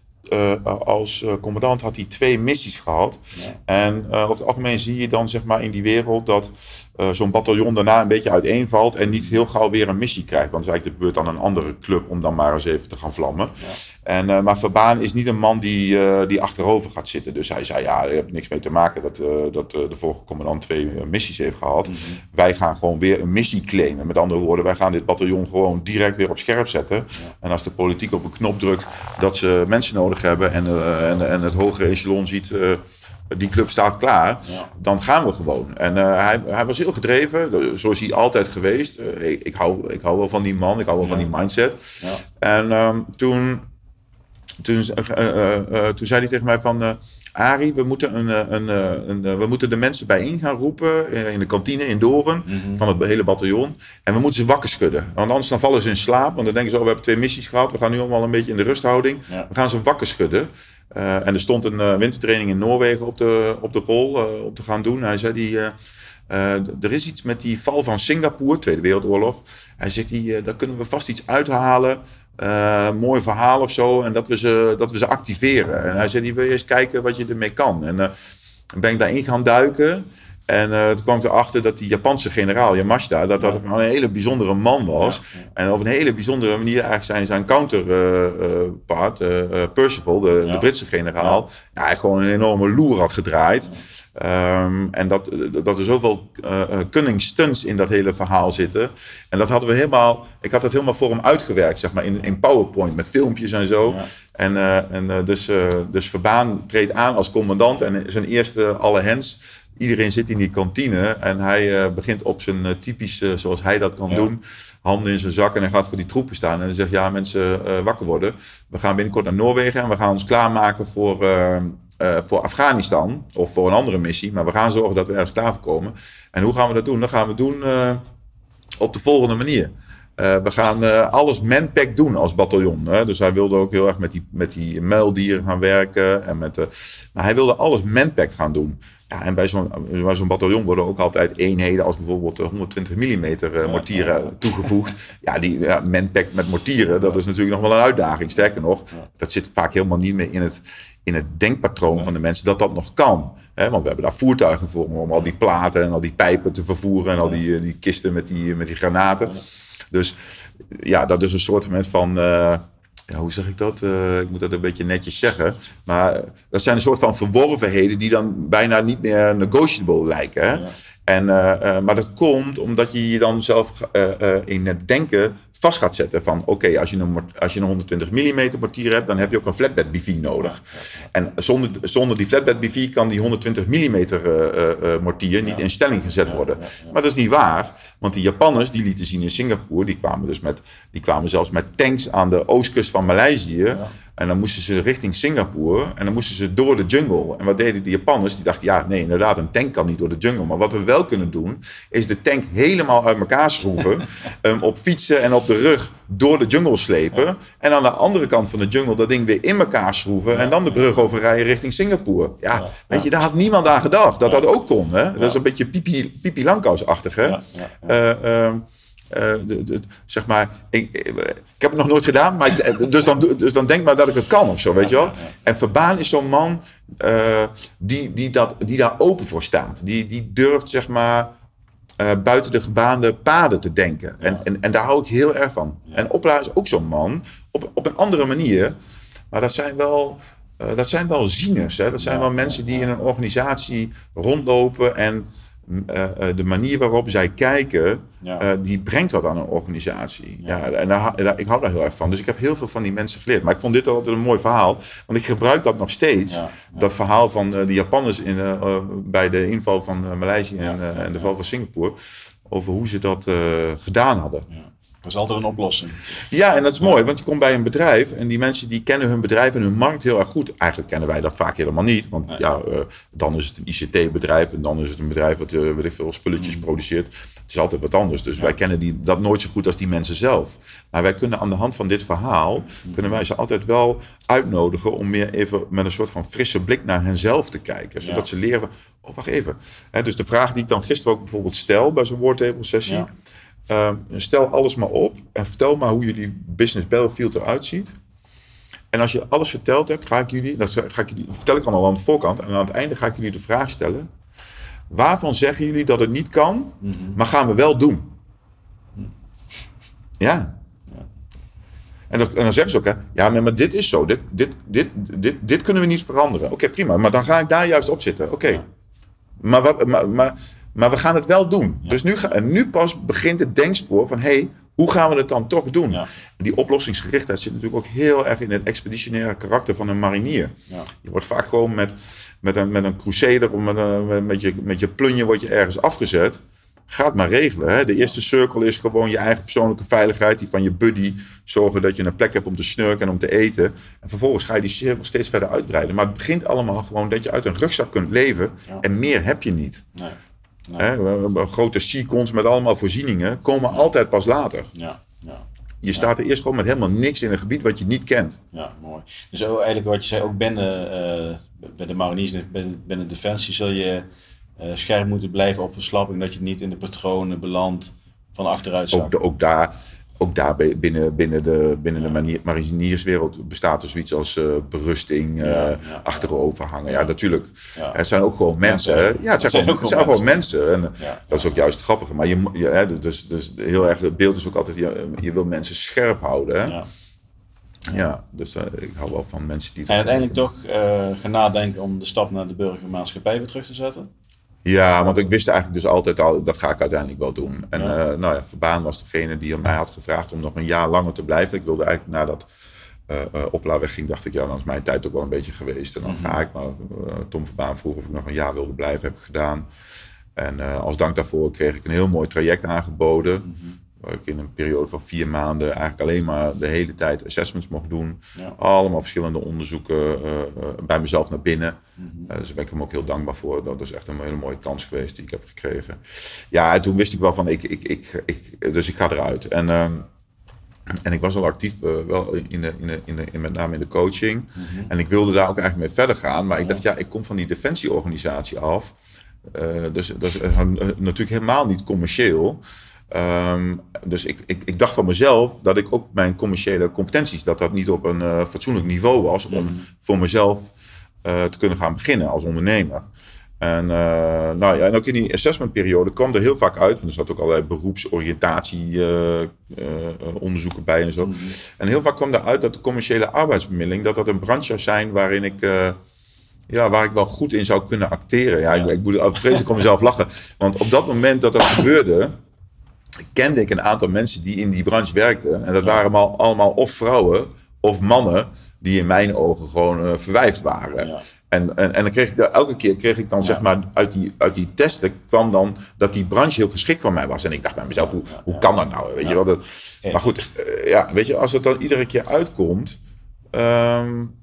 als commandant had hij twee missies gehad. Ja. En over het algemeen zie je dan zeg maar in die wereld dat uh, zo'n bataljon daarna een beetje uiteenvalt en niet heel gauw weer een missie krijgt. Want het is eigenlijk de beurt aan een andere club om dan maar eens even te gaan vlammen. Ja. En, uh, maar Verbaan is niet een man die, uh, die achterover gaat zitten. Dus hij zei, ja, er heeft niks mee te maken dat, dat de vorige commandant twee missies heeft gehad. Mm -hmm. Wij gaan gewoon weer een missie claimen. Met andere woorden, wij gaan dit bataljon gewoon direct weer op scherp zetten. Ja. En als de politiek op een knop drukt dat ze mensen nodig hebben en, en, en het hogere echelon ziet die club staat klaar, ja. dan gaan we gewoon. En uh, hij, hij, was heel gedreven, zo is hij altijd geweest. Uh, ik, ik, hou, ik hou wel van die man, ik hou wel ja. van die mindset. Ja. En um, toen, toen, uh, toen zei hij tegen mij van... Arie, we moeten, een, een, een, we moeten de mensen bijeen gaan roepen in de kantine in Doren mm -hmm. van het hele bataljon. En we moeten ze wakker schudden. Want anders dan vallen ze in slaap. Want dan denken ze, oh, we hebben twee missies gehad. We gaan nu allemaal een beetje in de rusthouding. We gaan ze wakker schudden. Uh, en er stond een uh, wintertraining in Noorwegen op de, op de rol uh, om te gaan doen. Hij zei, die, er is iets met die val van Singapore, Tweede Wereldoorlog. Hij zegt, die, daar kunnen we vast iets uithalen. mooi verhaal of zo. En dat we ze, dat we ze activeren. En hij zei, die wil je eens kijken wat je ermee kan. En ben ik daarin gaan duiken. En uh, toen kwam ik erachter dat die Japanse generaal Yamashita, dat dat een hele bijzondere man was. Ja, ja. En op een hele bijzondere manier eigenlijk zijn, zijn counterpart, uh, uh, Percival, de, ja. de, Britse generaal, ja. gewoon een enorme loer had gedraaid. Um, en dat, dat er zoveel cunning stunts in dat hele verhaal zitten. En dat hadden we helemaal, ik had dat helemaal voor hem uitgewerkt, zeg maar, in, in PowerPoint met filmpjes en zo. En, en dus, dus Verbaan treedt aan als commandant en zijn eerste alle hands Iedereen zit in die kantine en hij uh, begint op zijn uh, typisch, uh, zoals hij dat kan ja. doen, handen in zijn zak en hij gaat voor die troepen staan. En hij zegt, ja mensen, wakker worden. We gaan binnenkort naar Noorwegen en we gaan ons klaarmaken voor, voor Afghanistan of voor een andere missie. Maar we gaan zorgen dat we ergens klaar voor komen. En hoe gaan we dat doen? Dat gaan we doen op de volgende manier. Uh, we gaan uh, alles manpack doen als bataljon. Hè? Dus hij wilde ook heel erg met die, met die muildieren gaan werken. En met, uh, maar hij wilde alles manpack gaan doen. Ja, en bij zo'n zo'n bataljon worden ook altijd eenheden als bijvoorbeeld 120 mm mortieren ja, toegevoegd. Ja, die ja, manpack met mortieren, dat is natuurlijk nog wel een uitdaging. Sterker nog, dat zit vaak helemaal niet meer in het, in het denkpatroon van de mensen dat dat nog kan. Hè? Want we hebben daar voertuigen voor om al die platen en al die pijpen te vervoeren en al die, die kisten met die, met die granaten. Dus ja, dat is een soort van. Uh, ja, hoe zeg ik dat? Uh, ik moet dat een beetje netjes zeggen. Maar dat zijn een soort van verworvenheden die dan bijna niet meer negotiable lijken. Ja. En, uh, maar dat komt omdat je je dan zelf in het denken vast gaat zetten van oké, als, je een, als je een 120 mm mortier hebt, dan heb je ook een flatbed BV nodig. En zonder, zonder die flatbed BV kan die 120 mm mortier niet in stelling gezet worden. Maar dat is niet waar, want die Japanners die lieten zien in Singapore, die kwamen dus met, die kwamen zelfs met tanks aan de oostkust van Maleisië. En dan moesten ze richting Singapore en dan moesten ze door de jungle. En wat deden de Japanners? Die dachten, ja, nee, inderdaad, een tank kan niet door de jungle. Maar wat we wel kunnen doen, is de tank helemaal uit elkaar schroeven. um, op fietsen en op de rug door de jungle slepen. Ja. En aan de andere kant van de jungle dat ding weer in elkaar schroeven. Ja. En dan de brug overrijden richting Singapore. Ja, ja. weet je, daar had niemand aan gedacht. Dat dat ook kon. Hè? Dat is een beetje Pipi, pipi Langkous-achtig. Hè? Uh, uh, de, de, zeg maar, ik, ik, heb het nog nooit gedaan, maar dus, dan, dus dan denk maar dat ik het kan of zo, weet je wel. En Verbaan is zo'n man uh, die, die, dat, die daar open voor staat. Die, die durft, zeg maar, uh, buiten de gebaande paden te denken. En, en, en daar hou ik heel erg van. En Opla is ook zo'n man, op, op een andere manier. Maar dat zijn wel, dat zijn wel zieners. Hè? Dat zijn wel mensen die in een organisatie rondlopen en uh, de manier waarop zij kijken, ja. uh, die brengt wat aan een organisatie. Ja. ja en daar, daar, ik hou daar heel erg van. Dus ik heb heel veel van die mensen geleerd. Maar ik vond dit altijd een mooi verhaal. Want ik gebruik dat nog steeds. Ja. Dat verhaal van de Japanners in, bij de inval van Maleisië en, en, de val van Singapore. Over hoe ze dat gedaan hadden. Er is altijd een oplossing. Ja, en dat is mooi, want je komt bij een bedrijf en die mensen die kennen hun bedrijf en hun markt heel erg goed. Eigenlijk kennen wij dat vaak helemaal niet, want ja, uh, dan is het een ICT-bedrijf en dan is het een bedrijf wat, uh, weet ik veel, spulletjes mm. produceert. Het is altijd wat anders, dus wij kennen die, dat nooit zo goed als die mensen zelf. Maar wij kunnen aan de hand van dit verhaal, kunnen wij ze altijd wel uitnodigen om meer even met een soort van frisse blik naar henzelf te kijken. Zodat ze leren, oh wacht even. dus de vraag die ik dan gisteren ook bijvoorbeeld stel bij zo'n woordtable-sessie. Ja Ehm, stel alles maar op en vertel maar hoe jullie business battlefield eruit ziet. En als je alles verteld hebt, ga ik jullie, dat ga ik jullie, vertel ik allemaal aan de voorkant. En aan het einde ga ik jullie de vraag stellen. Waarvan zeggen jullie dat het niet kan, mhm. maar gaan we wel doen? Ja. En dan, en dan, zeggen ze ook, hè, ja, maar dit is zo. Dit, dit, dit, dit, dit kunnen we niet veranderen. Oké, prima. Maar dan ga ik daar juist op zitten. Oké. Maar, wat, maar, maar maar we gaan het wel doen. Dus nu, en nu pas begint het denkspoor van... hey, hoe gaan we het dan toch doen? Ja. Die oplossingsgerichtheid zit natuurlijk ook heel erg in het expeditionaire karakter van een marinier. Ja. Je wordt vaak gewoon met, met, een, met een crusader of met, een, met, je, met je plunje wordt je ergens afgezet. Gaat maar regelen. Hè? De eerste cirkel is gewoon je eigen persoonlijke veiligheid. Die van je buddy. Zorgen dat je een plek hebt om te snurken en om te eten. En vervolgens ga je die cirkel steeds verder uitbreiden. Maar het begint allemaal gewoon dat je uit een rugzak kunt leven. En meer heb je niet. Nee. Hè, grote seacons met allemaal voorzieningen komen altijd pas later. Ja, ja. Je staat er eerst gewoon met helemaal niks in een gebied wat je niet kent. Ja, mooi. Dus eigenlijk wat je zei, ook binnen, uh, bij de mariniers en binnen, Defensie zul je uh, scherp moeten blijven op verslapping. Dat je niet in de patronen belandt van achteruit Ook, ook daar ook daar binnen, binnen de, binnen de marinierswereld bestaat er zoiets als uh, berusting, uh, ja, achteroverhangen. Ja, natuurlijk. Het zijn ook gewoon mensen. Ja, het zijn, gewoon, het zijn gewoon mensen. En dat is ook juist het grappige. Maar je, je, dus, dus heel erg, het beeld is ook altijd, je, je wil mensen scherp houden. Hè? Ja. dus uh, ik hou wel van mensen die... En uiteindelijk toch gaan nadenken om de stap naar de burgermaatschappij weer terug te zetten? Ja, want ik wist eigenlijk dus altijd al, dat ga ik uiteindelijk wel doen. En ja. Uh, nou ja, Verbaan was degene die mij had gevraagd om nog een jaar langer te blijven. Ik wilde eigenlijk nadat uh, uh, Opla wegging, dacht ik, ja, dan is mijn tijd ook wel een beetje geweest. En dan mhm. ga ik, maar Tom Verbaan vroeg of ik nog een jaar wilde blijven, heb ik gedaan. En als dank daarvoor kreeg ik een heel mooi traject aangeboden. Mhm. Waar ik in een periode van vier maanden eigenlijk alleen maar de hele tijd assessments mocht doen. Allemaal verschillende onderzoeken uh, bij mezelf naar binnen. Mm -hmm. dus daar ben ik hem ook heel dankbaar voor. Dat is echt een hele mooie kans geweest die ik heb gekregen. Ja, en toen wist ik wel van, ik, ik, ik, ik dus ik ga eruit. En, uh, en ik was al actief wel in de, in de, in de, in met name in de coaching. Mm -hmm. En ik wilde daar ook eigenlijk mee verder gaan. Maar ik dacht, ja, ik kom van die defensieorganisatie af. dus dat is natuurlijk helemaal niet commercieel. Um, dus ik, ik, ik, dacht van mezelf dat ik ook mijn commerciële competenties, dat dat niet op een uh, fatsoenlijk niveau was om mm. voor mezelf uh, te kunnen gaan beginnen als ondernemer. En, uh, nou ja, en ook in die assessmentperiode kwam er heel vaak uit, want er zat ook allerlei beroepsoriëntatie-onderzoeken bij en zo. Mm. En heel vaak kwam eruit dat de commerciële arbeidsbemiddeling, dat dat een branche zou zijn waarin ik ja, waar ik wel goed in zou kunnen acteren. Ja, ja. ik, ik moet vreselijk om mezelf lachen. Want op dat moment dat dat gebeurde, kende ik een aantal mensen die in die branche werkten. En dat waren allemaal, allemaal of vrouwen of mannen die in mijn ogen gewoon uh, verwijfd waren. Ja. En, en, en dan kreeg ik elke keer kreeg ik dan zeg maar uit die, uit die testen kwam dan dat die branche heel geschikt voor mij was. En ik dacht bij mezelf, hoe, hoe kan dat nou? Weet je wel? Dat, maar goed, uh, ja, weet je, als het dan iedere keer uitkomt. Um,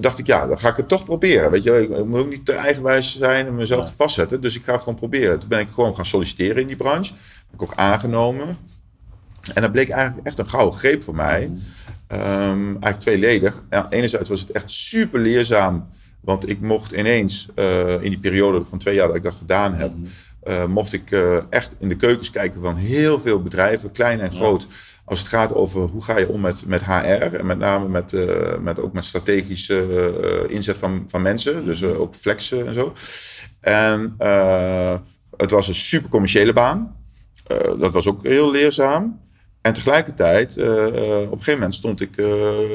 dacht ik, ja, dan ga ik het toch proberen. Weet je, ik moet ook niet te eigenwijs zijn en mezelf te vastzetten. Dus ik ga het gewoon proberen. Toen ben ik gewoon gaan solliciteren in die branche ik ook aangenomen. En dat bleek eigenlijk echt een gouden greep voor mij. Um, eigenlijk tweeledig. Ja, enerzijds was het echt super leerzaam. Want ik mocht ineens uh, in die periode van twee jaar dat ik dat gedaan heb... Uh, mocht ik uh, echt in de keukens kijken van heel veel bedrijven, klein en groot... Als het gaat over hoe ga je om met, met HR en met name met, met, ook met strategische inzet van, van mensen. Dus ook flexen en zo. En het was een super commerciële baan. Uh, dat was ook heel leerzaam. En tegelijkertijd, uh, op een gegeven moment stond ik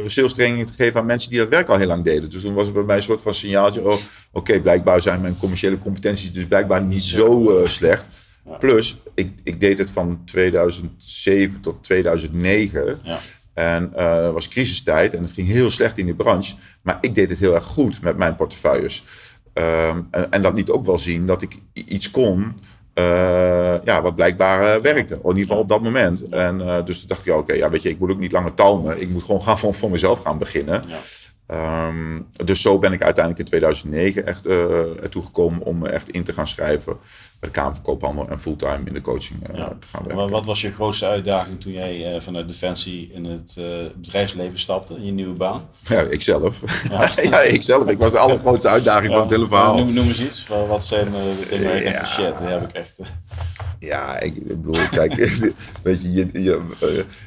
sales training te geven aan mensen die dat werk al heel lang deden. Dus toen was het bij mij een soort van signaaltje, oh, oké, blijkbaar zijn mijn commerciële competenties dus blijkbaar niet zo slecht. Plus, ik, ik deed het van 2007 tot 2009. Ja. En uh, was crisistijd en het ging heel slecht in die branche. Maar ik deed het heel erg goed met mijn portefeuilles. Um, en, en, dat niet ook wel zien dat ik iets kon ja, wat blijkbaar uh, werkte. In ieder geval op dat moment. En uh, dus toen dacht ik, oké, ja, weet je, ik moet ook niet langer talmen. Ik moet gewoon gaan voor, voor mezelf gaan beginnen. Ja. Um, dus zo ben ik uiteindelijk in 2009 echt ertoe gekomen om echt in te gaan schrijven bij de Kamer Koophandel en fulltime in de coaching uh, te gaan werken. Maar wat was je grootste uitdaging toen jij uh, vanuit Defensie in het uh, bedrijfsleven stapte, in je nieuwe baan? Ja, ikzelf. Ja, ja ikzelf. Ik was de allergrootste uitdaging ja. van het hele verhaal. Noem, noem eens iets. Wat zijn de dingen waar je shit, die heb ik echt... Ja, ik bedoel, kijk, weet je, je, je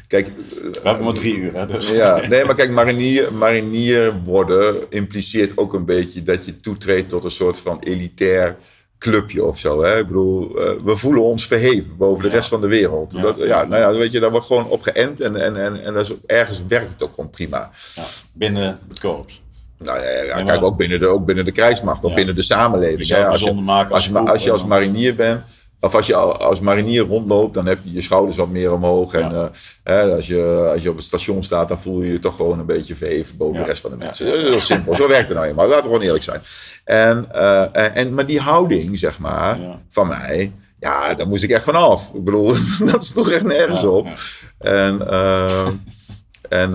kijk... We hebben maar drie uur, hè, dus. Ja, nee, maar kijk, marinier, marinier worden impliceert ook een beetje dat je toetreedt tot een soort van elitair clubje of zo. Hè? Ik bedoel, uh, we voelen ons verheven boven de rest van de wereld. Ja. Dat, ja, nou ja, weet je, daar wordt gewoon op geënt en, en, en, en dat is, ergens werkt het ook gewoon prima. Ja, binnen het korps. Nou ja, kijk, ook binnen de, ook binnen de krijgsmacht, of binnen de samenleving. Hè? Als, je, als, je, als je als marinier bent, of als je als marinier rondloopt, dan heb je je schouders wat meer omhoog. En uh, hè, als, je, als je op het station staat, dan voel je je toch gewoon een beetje verheven boven de rest van de mensen. Dat is heel simpel. Zo werkt het nou eenmaal. Laten we gewoon eerlijk zijn. En, uh, en, maar die houding, zeg maar, van mij, ja, daar moest ik echt van af. Ik bedoel, dat is toch echt nergens op. En, uh, en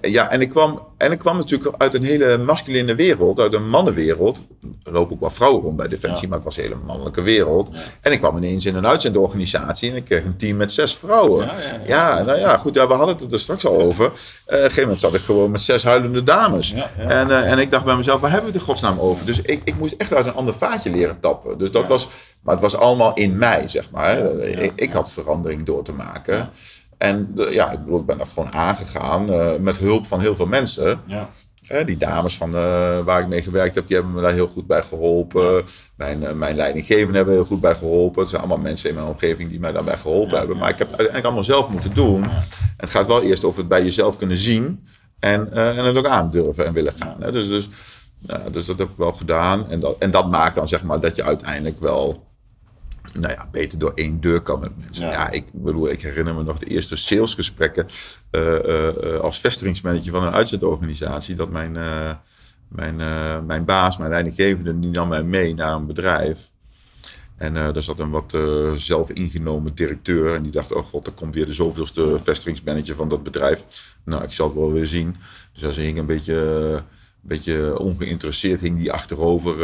ja, en ik, kwam, en ik kwam natuurlijk uit een hele masculine wereld, uit een mannenwereld. Er lopen ook wel vrouwen rond bij Defensie, maar het was een hele mannelijke wereld. En ik kwam ineens in een uitzendorganisatie en ik kreeg een team met zes vrouwen. Ja, nou ja, goed, ja, we hadden het er straks al over. Uh, op een gegeven moment zat ik gewoon met zes huilende dames. En, uh, en ik dacht bij mezelf, waar hebben we in godsnaam over? Dus ik, ik moest echt uit een ander vaatje leren tappen. Dus dat was, maar het was allemaal in mij, zeg maar. Ik, ik, had verandering door te maken. En ja, ik, bedoel, ik ben dat gewoon aangegaan uh, met hulp van heel veel mensen. Ja. Uh, die dames van, uh, waar ik mee gewerkt heb, die hebben me daar heel goed bij geholpen. Mijn, mijn leidinggevenden hebben heel goed bij geholpen. Het zijn allemaal mensen in mijn omgeving die mij daarbij geholpen ja, hebben. Maar ik heb het uiteindelijk allemaal zelf moeten doen. En het gaat wel eerst over het bij jezelf kunnen zien. En, en het ook aandurven en willen gaan. Hè? Dus, dus, dus dat heb ik wel gedaan. En dat, en dat maakt dan zeg maar dat je uiteindelijk wel nou ja, beter door één deur kan met mensen. Ja. ik bedoel, ik herinner me nog de eerste salesgesprekken uh, als vestigingsmanager van een uitzendorganisatie. Dat mijn, uh, mijn, mijn baas, mijn leidinggevende, die nam mij mee naar een bedrijf. En daar zat een wat zelfingenomen directeur. En die dacht, oh god, er komt weer de zoveelste vestigingsmanager van dat bedrijf. Nou, ik zal het wel weer zien. Dus hij hing een beetje, een beetje ongeïnteresseerd, hing die achterover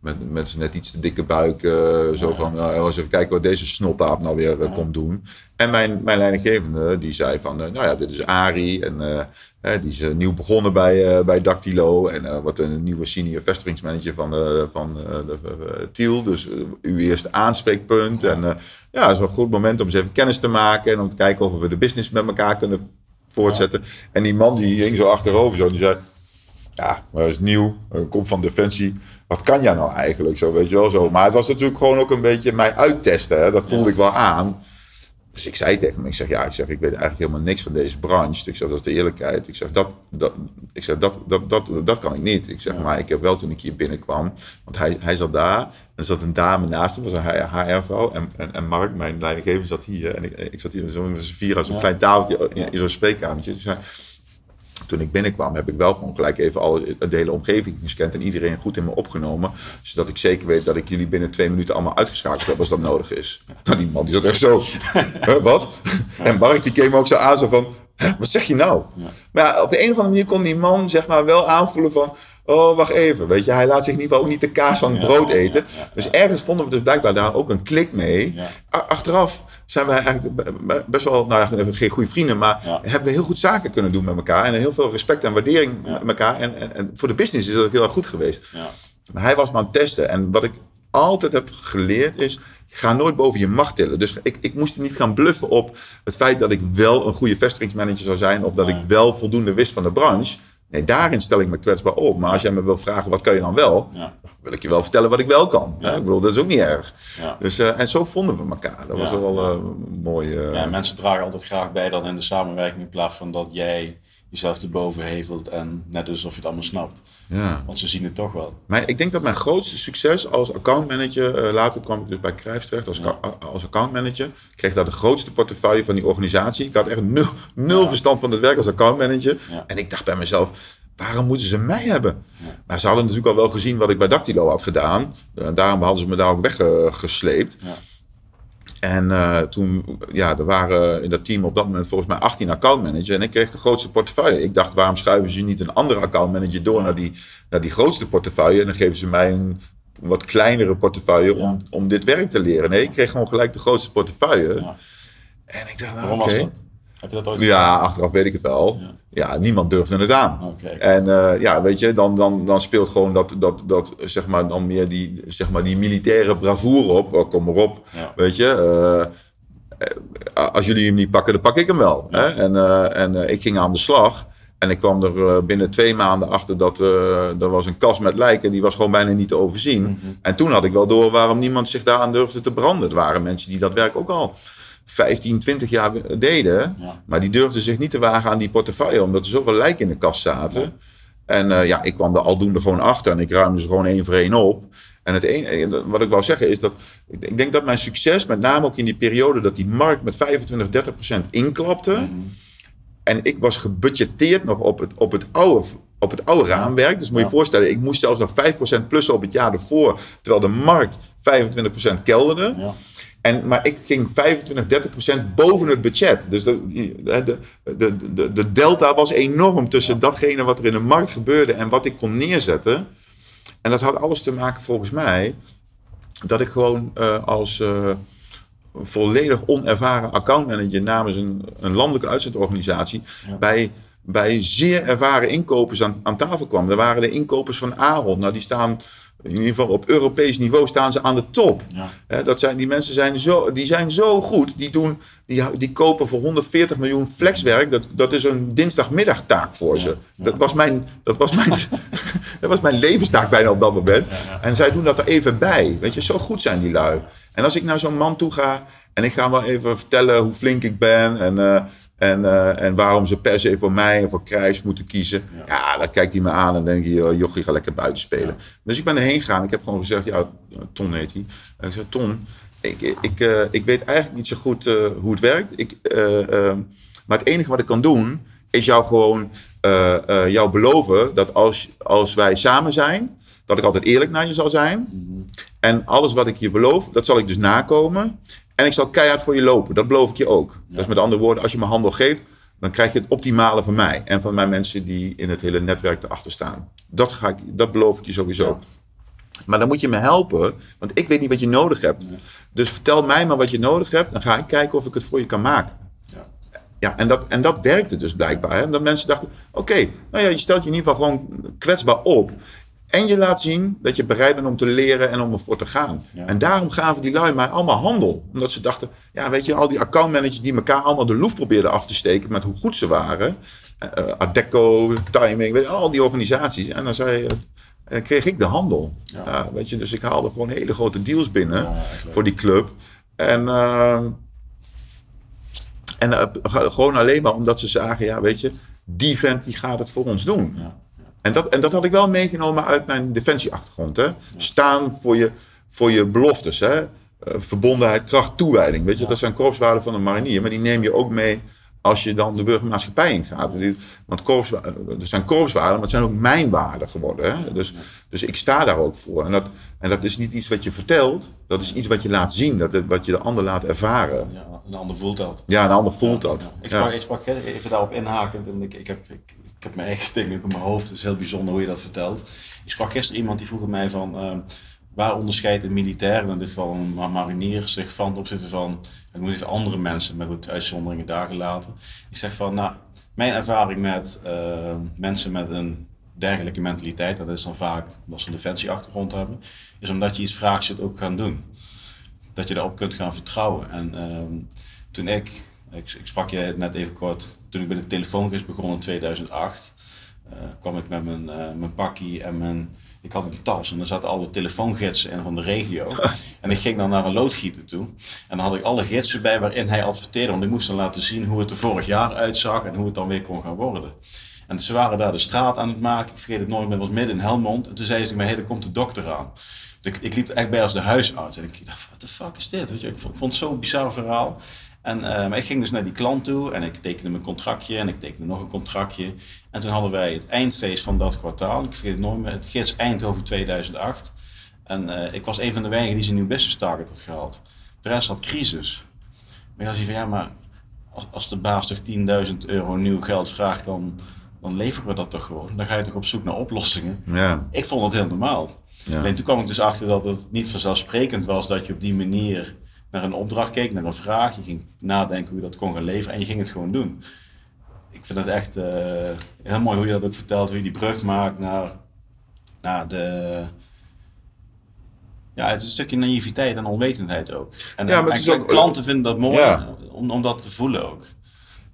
met, met net iets te dikke buik. Uh, zo van, uh, eens even kijken wat deze snottaap nou weer uh, komt doen. En mijn, mijn leidinggevende, die zei van, nou ja, dit is Ari. En die is nieuw begonnen bij, bij Dactylo. En wat een nieuwe senior vestigingsmanager van, van de, Tiel. Dus uw eerste aanspreekpunt. En ja, het is een goed moment om eens even kennis te maken. En om te kijken of we de business met elkaar kunnen voortzetten. En die man die hing zo achterover zo, die zei... Ja, maar dat is nieuw. Komt van Defensie wat kan jij nou eigenlijk? Zo, weet je wel, zo. Maar het was natuurlijk gewoon ook een beetje mij uittesten. Hè? Dat voelde ik wel aan. Dus ik zei tegen hem, ik zeg, ja, ik zeg, ik weet eigenlijk helemaal niks van deze branche. Ik zeg, dat is de eerlijkheid. Ik zeg, dat, dat, ik zeg, dat, dat, dat, dat kan ik niet. Ik zeg, maar ik heb wel toen ik hier binnenkwam, want hij, hij zat daar. En er zat een dame naast hem, was een HR-vrouw. En, en, en Mark, mijn leidinggever, zat hier. En ik, ik zat hier zo met z'n vier aan zo'n klein tafeltje in, in zo'n spreekkamertje. Dus hij, toen ik binnenkwam, heb ik wel gewoon gelijk even al de hele omgeving gescand en iedereen goed in me opgenomen. Zodat ik zeker weet dat ik jullie binnen twee minuten allemaal uitgeschakeld heb als dat nodig is. Nou, die man die zat echt zo. wat? En Mark die keek me ook zo aan, zo van, wat zeg je nou? Maar ja, op de een of andere manier kon die man zeg maar wel aanvoelen van, oh wacht even, weet je, hij laat zich in ieder geval ook niet de kaas van het brood eten. Dus ergens vonden we dus blijkbaar daar ook een klik mee. Achteraf zijn wij eigenlijk best wel, nou ja, geen goede vrienden, maar hebben we heel goed zaken kunnen doen met elkaar. En heel veel respect en waardering met elkaar. En, en, en, voor de business is dat ook heel erg goed geweest. Maar hij was maar aan het testen. En wat ik altijd heb geleerd is, ga nooit boven je macht tillen. Dus ik, ik moest niet gaan bluffen op het feit dat ik wel een goede vestigingsmanager zou zijn. Of dat ik wel voldoende wist van de branche. Nee, daarin stel ik me kwetsbaar op. Maar als jij me wil vragen, wat kan je dan wel? Ja. wil ik je wel vertellen wat ik wel kan. Ja. Ik bedoel, dat is ook niet erg. Ja. Dus, uh, en zo vonden we elkaar. Dat was wel uh, mooi. Uh... Ja, mensen dragen altijd graag bij dan in de samenwerking in plaats van dat jij jezelf te boven hevelt en net alsof je het allemaal snapt. Ja. Want ze zien het toch wel. Maar ik denk dat mijn grootste succes als accountmanager, uh, later kwam ik dus bij Crijfs terecht als, ja. als accountmanager, kreeg daar de grootste portefeuille van die organisatie. Ik had echt nul, nul verstand van het werk als accountmanager. En ik dacht bij mezelf, waarom moeten ze mij hebben? Maar ze hadden natuurlijk al wel gezien wat ik bij Dactylo had gedaan. Daarom hadden ze me daar ook weggesleept. Ja. En uh, toen, ja, er waren in dat team op dat moment volgens mij 18 accountmanagers. En ik kreeg de grootste portefeuille. Ik dacht, waarom schuiven ze niet een andere accountmanager door naar die, naar die grootste portefeuille? En dan geven ze mij een wat kleinere portefeuille om, om dit werk te leren. Nee, ik kreeg gewoon gelijk de grootste portefeuille. Ja. En ik dacht, nou, oké. Heb je dat ooit Ja, achteraf weet ik het wel. Ja, niemand durfde het aan. Okay. En uh, ja, weet je, dan, dan, dan speelt gewoon dat, dat, dat, zeg maar, dan meer die, zeg maar, die militaire bravoure op. Oh, kom maar op, ja. weet je. Uh, als jullie hem niet pakken, dan pak ik hem wel. Hè? En, uh, en ik ging aan de slag. En ik kwam er binnen twee maanden achter dat er was een kast met lijken. Die was gewoon bijna niet te overzien. Mm -hmm. En toen had ik wel door waarom niemand zich daaraan durfde te branden. Er waren mensen die dat werk ook al 15, 20 jaar deden. Maar die durfden zich niet te wagen aan die portefeuille, omdat er zoveel lijken in de kast zaten. En uh, ja, ik kwam er aldoende gewoon achter en ik ruimde ze gewoon één voor één op. En het enige, wat ik wou zeggen is dat ik denk dat mijn succes, met name ook in die periode dat die markt met 25, 30 procent inklapte. Mhm. En ik was gebudgeteerd nog op het, op het oude op het oude raamwerk. Dus moet je je voorstellen, ik moest zelfs nog 5% plus op het jaar ervoor. Terwijl de markt 25% kelderde. Ja. En, maar ik ging 25, 30 procent boven het budget. Dus de, de, de, de, de delta was enorm tussen datgene wat er in de markt gebeurde en wat ik kon neerzetten. En dat had alles te maken volgens mij dat ik gewoon uh, als uh, volledig onervaren accountmanager namens een, een landelijke uitzendorganisatie ja. bij, bij zeer ervaren inkopers aan, aan tafel kwam. Er waren de inkopers van Ahold. Nou, die staan in ieder geval op Europees niveau staan ze aan de top. Ja. dat zijn, die mensen zijn zo, die zijn zo goed. Die, doen, die, die kopen voor 140 miljoen flexwerk. Dat, dat is een dinsdagmiddagtaak voor ze. Dat, was mijn, dat, was mijn, dat was mijn levenstaak bijna op dat moment. En zij doen dat er even bij. Weet je, zo goed zijn die lui. En als ik naar zo'n man toe ga en ik ga wel even vertellen hoe flink ik ben. En, uh, en, uh, en waarom ze per se voor mij en voor Krijs moeten kiezen. Ja, dan kijkt hij me aan en denk je, jochie, ga lekker buiten spelen. Dus ik ben erheen gegaan. Ik heb gewoon gezegd, ja, Ton heet hij. Ik zei, Ton, ik, ik, uh, ik weet eigenlijk niet zo goed uh, hoe het werkt. Ik, maar het enige wat ik kan doen, is jou gewoon jou beloven dat als, als wij samen zijn, dat ik altijd eerlijk naar je zal zijn. Mm-hmm. En alles wat ik je beloof, dat zal ik dus nakomen. En ik zal keihard voor je lopen. Dat beloof ik je ook. Ja. Dus met andere woorden, als je me handel geeft, dan krijg je het optimale van mij. En van mijn mensen die in het hele netwerk erachter staan. Dat, ga ik, dat beloof ik je sowieso. Maar dan moet je me helpen, want ik weet niet wat je nodig hebt. Dus vertel mij maar wat je nodig hebt. Dan ga ik kijken of ik het voor je kan maken. Ja, ja en, dat, en dat werkte dus blijkbaar. Hè? Dat mensen dachten, oké, nou ja, je stelt je in ieder geval gewoon kwetsbaar op. En je laat zien dat je bereid bent om te leren en om ervoor te gaan. En daarom gaven die lui mij allemaal handel. Omdat ze dachten, ja weet je, al die accountmanagers die elkaar allemaal de loef probeerden af te steken met hoe goed ze waren. Uh, Adeco, Timing, weet je, al die organisaties. En dan zei, uh, kreeg ik de handel. Ja. weet je, dus ik haalde gewoon hele grote deals binnen voor die club. En, uh, en gewoon alleen maar omdat ze zagen, ja weet je, die vent die gaat het voor ons doen. Ja. En dat, en dat had ik wel meegenomen uit mijn defensieachtergrond. Hè? Staan voor je, voor je beloftes. Hè? Uh, verbondenheid, kracht, toewijding. Weet je, dat zijn korpswaarden van een marinier. Maar die neem je ook mee als je dan de burgermaatschappij ingaat. Want korps, er zijn korpswaarden, maar het zijn ook mijn waarden geworden. Hè? Dus, dus ik sta daar ook voor. En dat, en dat is niet iets wat je vertelt, dat is iets wat je laat zien, dat wat je de ander laat ervaren. Ja, een ander voelt dat. Ja, een ander voelt dat. Ik, sprak, ik sprak even daarop inhakend en ik, ik, heb, ik, ik heb mijn eigen sting in mijn hoofd. Het is heel bijzonder hoe je dat vertelt. Ik sprak gisteren iemand die vroeg mij van... Uh, waar onderscheidt een militair, in dit geval een marinier, zich van ten opzichte van... Ik moet even andere mensen, met goed uitzonderingen daar gelaten. Ik zeg van, nou, mijn ervaring met uh, mensen met een dergelijke mentaliteit... dat is dan vaak als ze een defensieachtergrond hebben... is omdat je iets vraagt, je het ook gaan doen. Dat je daarop kunt gaan vertrouwen. En uh, toen ik ik, ik, sprak je net even kort. Toen ik bij de telefoongids begon in 2008, uh, eh, kwam ik met mijn, uh, mijn pakkie en mijn. Ik had een tas en daar zaten alle telefoongidsen in van de regio. en ik ging dan naar een loodgieter toe. En dan had ik alle gidsen bij waarin hij adverteerde. Want ik moest dan laten zien hoe het er vorig jaar uitzag en hoe het dan weer kon gaan worden. En ze waren daar de straat aan het maken. Ik vergeet het nooit meer, was midden in Helmond. En toen zei ze me, hé, er komt de dokter aan. Dus ik, ik liep er echt bij als de huisarts. En ik dacht, wat de fuck is dit? Weet je, ik vond, ik vond het zo'n bizar verhaal. En uh, maar ik ging dus naar die klant toe en ik tekende mijn contractje en ik tekende nog een contractje. En toen hadden wij het eindfeest van dat kwartaal. Ik vergeet het nooit meer. Het Gids Eindhoven 2008. En uh, ik was een van de weinigen die zijn nieuw business target had gehaald. De rest had crisis. Maar zie je van ja, maar als, als de baas toch 10.000 euro nieuw geld vraagt, dan, dan leveren we dat toch gewoon. Dan ga je toch op zoek naar oplossingen. Ja. Ik vond het heel normaal. Ja. Alleen toen kwam ik dus achter dat het niet vanzelfsprekend was dat je op die manier naar een opdracht keek, naar een vraag. Je ging nadenken hoe je dat kon gaan leveren en je ging het gewoon doen. Ik vind het echt uh, heel mooi hoe je dat ook vertelt, hoe je die brug maakt naar, naar de. Ja, het is een stukje naïviteit en onwetendheid ook. En, Ja, maar en ook- klanten vinden dat mooi Ja. om, om dat te voelen ook.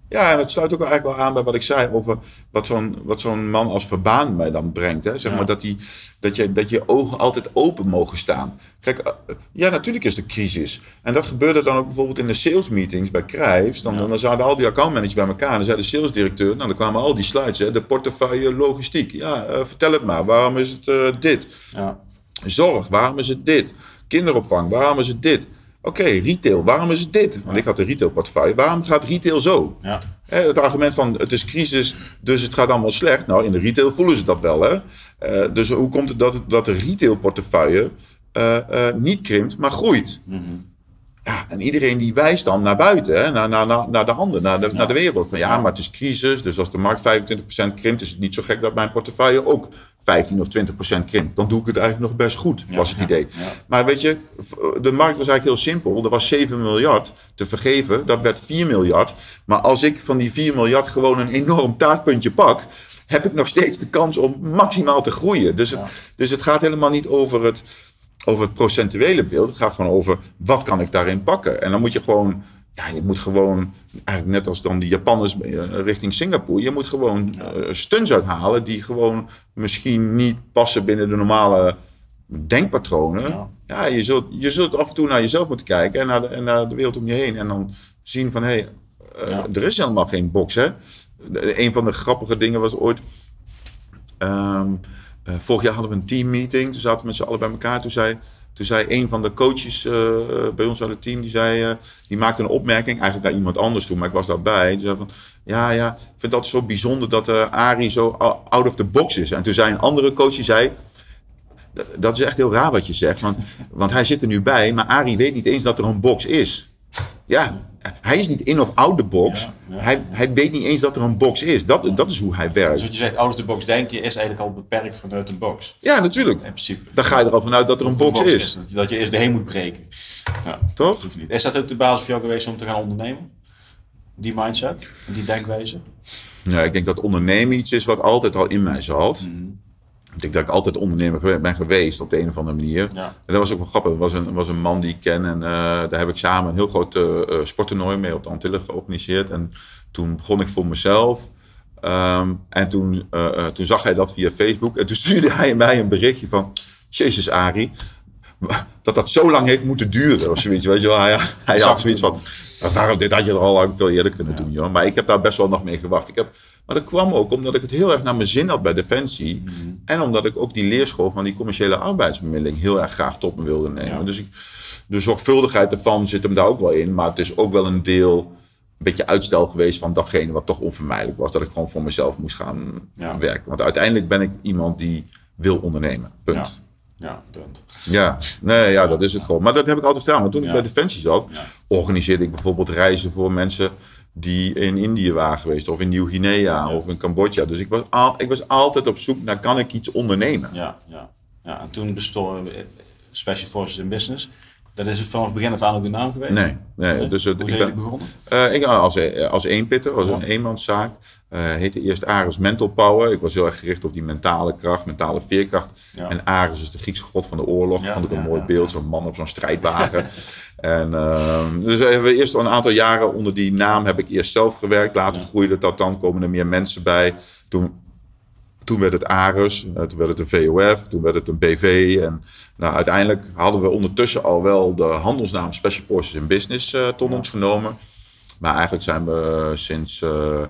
Ja, en het sluit ook eigenlijk wel aan bij wat ik zei over wat zo'n, wat zo'n man als Verbaan mij dan brengt. Hè? Zeg Ja. maar dat, die, dat, je, dat je ogen altijd open mogen staan. Kijk, eh, ja, natuurlijk is er crisis. En dat gebeurde dan ook bijvoorbeeld in de sales meetings bij Crijfs. Dan, Ja. dan zaten al die accountmanagers bij elkaar. En dan zei de salesdirecteur, nou dan kwamen al die slides. Hè? De portefeuille logistiek. Ja, eh, vertel het maar. Waarom is het eh, dit? Ja, Zorg, waarom is het dit? Kinderopvang, waarom is het dit? Oké, retail, waarom is het dit? Want ik had de retailportefeuille. Waarom gaat retail zo? ja, Hè, Het argument van het is crisis, dus het gaat allemaal slecht. Nou, in de retail voelen ze dat wel. Hè? Eh, dus hoe komt het dat, dat de retailportefeuille eh, eh, niet krimpt, maar groeit? Ja, en iedereen die wijst dan naar buiten, hè? Naar, naar, naar, naar de handen, naar de, naar de wereld. Van ja, maar het is crisis, dus als de markt 25% krimpt, is het niet zo gek dat mijn portefeuille ook 15 of 20% krimpt. Dan doe ik het eigenlijk nog best goed, was het idee. Maar weet je, de markt was eigenlijk heel simpel. Er was 7 miljard te vergeven, dat werd 4 miljard. Maar als ik van die 4 miljard gewoon een enorm taartpuntje pak, heb ik nog steeds de kans om maximaal te groeien. Dus het, dus het gaat helemaal niet over het, over het procentuele beeld. Het gaat gewoon over wat kan ik daarin pakken. En dan moet je gewoon, ja, je moet gewoon, eigenlijk net als dan die Japanners eh, richting Singapore, je moet gewoon eh, stunts uithalen die gewoon misschien niet passen binnen de normale denkpatronen. Ja. Ja, je, zult, je zult af en toe naar jezelf moeten kijken en naar de, en naar de wereld om je heen. En dan zien van, hé, hey, eh, Ja. er is helemaal geen box, hè. Een van de grappige dingen was ooit... ehm, eh, vorig jaar hadden we een teammeeting. Toen zaten we met z'n allen bij elkaar. Toen zei, toen zei een van de coaches eh, bij ons uit het team... Die, zei, eh, die maakte een opmerking, eigenlijk naar iemand anders toe. Maar ik was daarbij. Die zei van, ja, ja, ik vind dat zo bijzonder dat Arie zo out of the box is. En toen zei een andere coach, die zei... "Dat- is echt heel raar wat je zegt. Want, want hij zit er nu bij, maar Arie weet niet eens dat er een box is. Ja, hij is niet in of out the box. Ja, ja. Hij, hij weet niet eens dat er een box is. Dat, dat is hoe hij Dus werkt. wat je zegt, out of the box denken is eigenlijk al beperkt vanuit een box. Ja, natuurlijk. In principe. Dan ga je er al vanuit dat er een box is. Dat je- Dat je eerst de heen moet breken. Ja, Toch? Is dat ook de basis voor jou geweest om te gaan ondernemen? Die mindset, die denkwijze? Ja, ik denk dat ondernemen iets is wat altijd al in mij zat. Mhm. Ik denk dat ik altijd ondernemer ben geweest op de een of andere manier. Ja. En dat was ook wel grappig. Er was een, was een man die ik ken en eh, daar heb ik samen een heel groot eh, sporttoernooi mee op de Antillen georganiseerd. En toen begon ik voor mezelf. Ehm, en toen, toen zag hij dat via Facebook. En toen stuurde hij mij een berichtje van... Jezus, Arie. Dat dat zo lang heeft moeten duren of zoiets. Weet je wel. Hij, hij had zoiets van... Waarom, dit had je er al lang veel eerder kunnen doen, joh. Maar ik heb daar best wel nog mee gewacht. Ik heb, maar dat kwam ook omdat ik het heel erg naar mijn zin had bij Defensie. En omdat ik ook die leerschool van die commerciële arbeidsbemiddeling heel erg graag tot me wilde nemen. Ja. Dus ik, de zorgvuldigheid ervan zit hem daar ook wel in. Maar het is ook wel een deel, een beetje uitstel geweest van datgene wat toch onvermijdelijk was. Dat ik gewoon voor mezelf moest gaan Ja. werken. Want uiteindelijk ben ik iemand die wil ondernemen. Punt. Ja, ja punt. Ja, nee, ja, dat is het gewoon. Maar dat heb ik altijd gedaan. Maar toen ik bij Defensie zat, organiseerde ik bijvoorbeeld reizen voor mensen die in Indië waren geweest, of in Nieuw-Guinea, of in Cambodja. Dus ik was, al, ik was altijd op zoek naar, kan ik iets ondernemen? Ja, ja. ja en toen bestond eh, Special Forces in Business. Dat is vanaf het begin af aan ook de naam geweest? Nee, nee. Dus, eh, Hoe ik ben, begonnen? Eh, ik als, als eenpitter, was Ja. een eenmanszaak. Eh heette eerst Ares Mental Power. Ik was heel erg gericht op die mentale kracht, mentale veerkracht. Ja. En Ares is de Griekse god van de oorlog. Ja, Vond ik een mooi beeld, zo'n man op zo'n strijdwagen. en, ehm, dus hebben we eerst al een aantal jaren onder die naam heb ik eerst zelf gewerkt. Later groeide dat dan, komen er meer mensen bij. Toen toen werd het ARES, eh, toen werd het een VOF, toen werd het een BV. En nou, uiteindelijk hadden we ondertussen al wel de handelsnaam Special Forces in Business eh, tot ons genomen. Maar eigenlijk zijn we sinds eh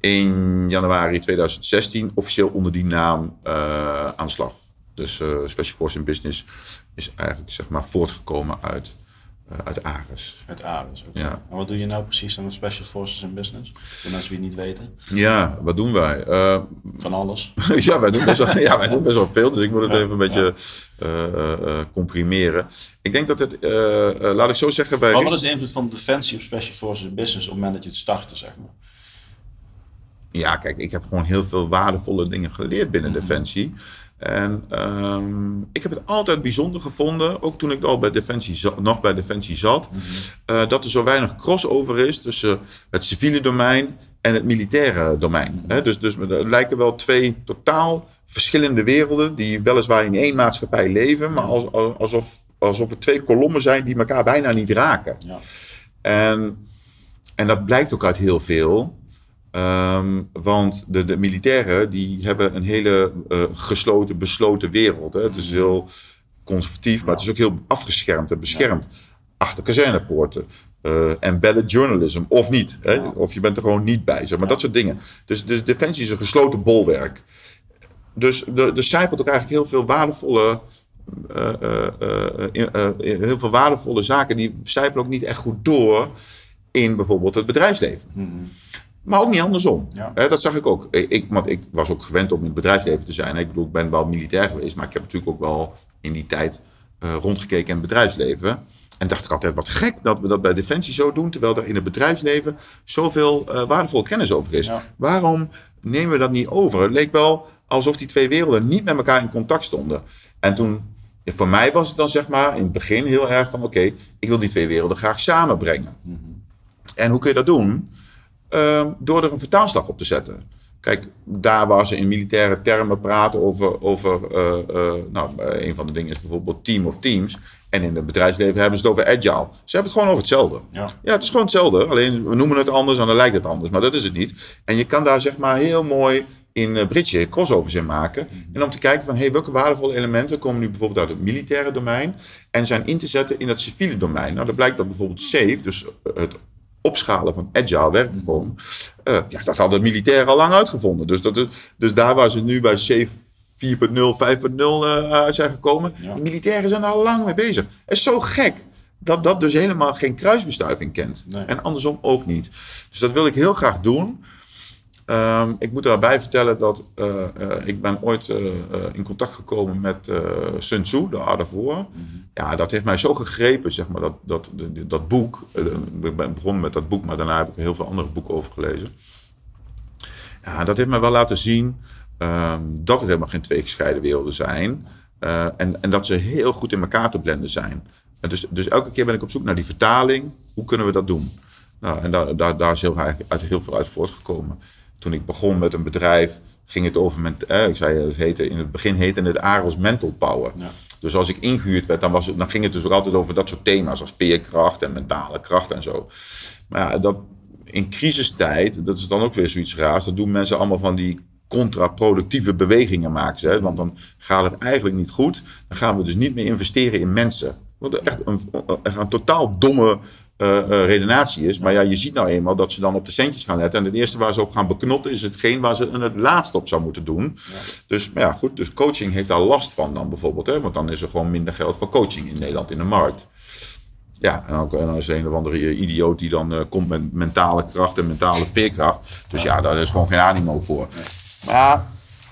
1 januari 2016 officieel onder die naam aan de slag. Dus Special Forces in Business is eigenlijk zeg maar voortgekomen uit uh, uit Ares. Uit Ares, oké. Ja. En wat doe je nou precies met Special Forces in Business? Voor mensen die het niet weten. Ja, wat doen wij? Uh, Van alles. ja, wij doen, best wel, ja, wij doen best wel veel, dus ik moet het even een beetje uh, comprimeren. Ik denk dat het, laat ik zo zeggen... Bij maar wat is de invloed van Defensie op Special Forces in Business op het moment dat je het startte, zeg maar? Ja, kijk, ik heb gewoon heel veel waardevolle dingen geleerd binnen Mhm. Defensie. En um, ik heb het altijd bijzonder gevonden, ook toen ik al bij Defensie nog bij Defensie zat, Mhm. uh, dat er zo weinig crossover is tussen het civiele domein en het militaire domein. Mhm. dus, dus er lijken wel twee totaal verschillende werelden die weliswaar in één maatschappij leven, maar als, alsof, alsof er twee kolommen zijn die elkaar bijna niet raken. Ja. En, en dat blijkt ook uit heel veel. Um, want de, de, militairen die hebben een hele uh, gesloten, besloten wereld. Hè. Het is heel conservatief, maar het is ook heel afgeschermd en beschermd. Achter kazernepoorten. Uh, embedded journalism, of niet. Hè. Of je bent er gewoon niet bij. Zeg maar dat soort dingen. Dus, dus defensie is een gesloten bolwerk. Dus er, zijpelt ook eigenlijk heel veel waardevolle... Uh, heel veel waardevolle zaken die zijpelen ook niet echt goed door in bijvoorbeeld het bedrijfsleven. Mm -hmm. Maar ook niet andersom. Ja. Dat zag ik ook. Ik, want ik was ook gewend om in het bedrijfsleven te zijn. Ik bedoel, ik ben wel militair geweest, maar ik heb natuurlijk ook wel in die tijd uh, rondgekeken in het bedrijfsleven. En dacht ik altijd, wat gek dat we dat bij Defensie zo doen, terwijl er in het bedrijfsleven zoveel uh, waardevolle kennis over is. Ja. Waarom nemen we dat niet over? Het leek wel alsof die twee werelden niet met elkaar in contact stonden. En toen, voor mij was het dan zeg maar in het begin heel erg van, oké, okay, ik wil die twee werelden graag samenbrengen. Mm -hmm. En hoe kun je dat doen? Uh, door er een vertaalslag op te zetten. Kijk, daar waar ze in militaire termen praten over, over uh, uh, nou, een van de dingen is bijvoorbeeld team of teams. En in het bedrijfsleven hebben ze het over agile. Ze hebben het gewoon over hetzelfde. Ja. ja, het is gewoon hetzelfde. Alleen we noemen het anders en dan lijkt het anders. Maar dat is het niet. En je kan daar zeg maar heel mooi in uh, bridge crossovers in maken. En om te kijken van hey, welke waardevolle elementen komen nu bijvoorbeeld uit het militaire domein. En zijn in te zetten in het civiele domein. Nou, dan blijkt dat bijvoorbeeld SAFE, dus het opschalen van agile werkvorm. Uh, ja, dat hadden militairen al lang uitgevonden. Dus, dat is, dus daar waar ze nu bij Safe 4.0, 5.0 uh, uit zijn gekomen. Ja. De militairen zijn er al lang mee bezig. Het is zo gek dat dat dus helemaal geen kruisbestuiving kent. Nee. En andersom ook niet. Dus dat wil ik heel graag doen. Um, ik moet daarbij vertellen dat uh, uh, ik ben ooit uh, in contact gekomen met Sun Tzu, de Art of War. Mhm. Ja, dat heeft mij zo gegrepen, zeg maar, dat, dat, dat, boek. ik ben begonnen met dat boek, maar daarna heb ik heel veel andere boeken over gelezen. Ja, dat heeft mij wel laten zien um, dat het helemaal geen twee gescheiden werelden zijn. en, en dat ze heel goed in elkaar te blenden zijn. En dus, dus elke keer ben ik op zoek naar die vertaling. Hoe kunnen we dat doen? Nou, en daar, daar, daar is heel, uit, heel veel uit voortgekomen toen ik begon met een bedrijf, ging het over, met, eh, ik zei, het heette, in het begin heette het Aros Mental Power. Ja. Dus als ik ingehuurd werd, dan, was het, dan ging het dus ook altijd over dat soort thema's, als veerkracht en mentale kracht en zo. Maar ja, dat, in crisistijd, dat is dan ook weer zoiets raars, dat doen mensen allemaal van die contraproductieve bewegingen maken ze. Hè? Want dan gaat het eigenlijk niet goed. Dan gaan we dus niet meer investeren in mensen. Wat echt een, een, een totaal domme uh, uh, redenatie is. Maar ja, je ziet nou eenmaal dat ze dan op de centjes gaan letten. En het eerste waar ze op gaan beknotten is hetgeen waar ze het laatst op zou moeten doen. Ja. Dus, maar ja, goed, dus coaching heeft daar last van dan bijvoorbeeld. Hè? Want dan is er gewoon minder geld voor coaching in Nederland in de markt. Ja, en, ook, en dan is er een of andere idioot die dan uh, komt met mentale kracht en mentale veerkracht. Dus ja, daar is gewoon geen animo voor. Maar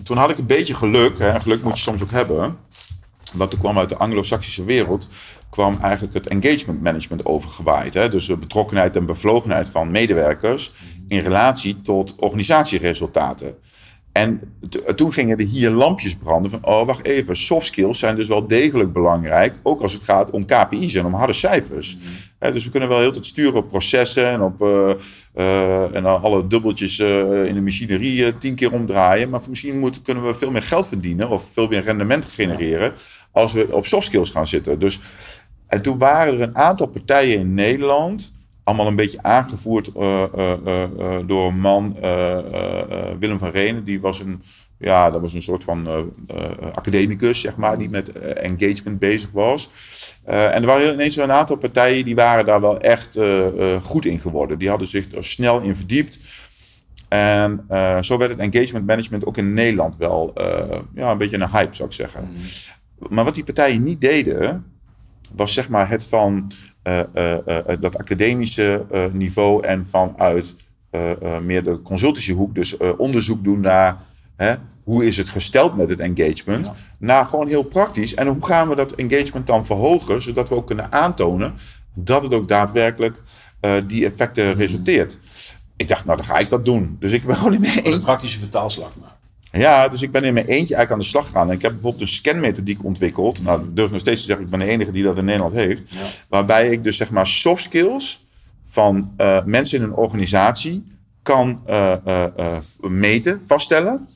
toen had ik een beetje geluk. Hè? Geluk moet je soms ook hebben. Want er kwam uit de anglo-saxische wereld kwam eigenlijk het engagement management overgewaaid. Hè? Dus de betrokkenheid en bevlogenheid van medewerkers in relatie tot organisatieresultaten. En toen gingen er hier lampjes branden van, oh wacht even, soft skills zijn dus wel degelijk belangrijk, ook als het gaat om KPI's en om harde cijfers. Dus we kunnen wel heel tijd sturen op processen en op uh, uh, en alle dubbeltjes uh, in de machinerie tien keer omdraaien, maar misschien moet, kunnen we veel meer geld verdienen of veel meer rendement genereren als we op soft skills gaan zitten. Dus en toen waren er een aantal partijen in Nederland, allemaal een beetje aangevoerd uh, uh, uh, door een man, Willem van Renen. Die was een, ja, dat was een soort van academicus, zeg maar, die met engagement bezig was. en er waren ineens een aantal partijen die waren daar wel echt goed in geworden. Die hadden zich er snel in verdiept. En zo werd het engagement management ook in Nederland wel ja, een beetje een hype, zou ik zeggen. Mm. Maar wat die partijen niet deden, was zeg maar het van eh, eh, eh, dat academische niveau en vanuit meer de consultancyhoek, dus onderzoek doen naar hè, hoe is het gesteld met het engagement, Ja. naar gewoon heel praktisch. En hoe gaan we dat engagement dan verhogen, zodat we ook kunnen aantonen dat het ook daadwerkelijk die effecten resulteert. Ik dacht, nou dan ga ik dat doen. Dus ik ben gewoon in mijn Een praktische vertaalslag maken. Ja, dus ik ben in mijn eentje eigenlijk aan de slag gegaan. En ik heb bijvoorbeeld een scanmethodiek ontwikkeld. Nou, ik durf nog steeds te zeggen, ik ben de enige die dat in Nederland heeft. Ja. Waarbij ik dus zeg maar soft skills van eh, mensen in een organisatie kan eh, eh, meten, vaststellen.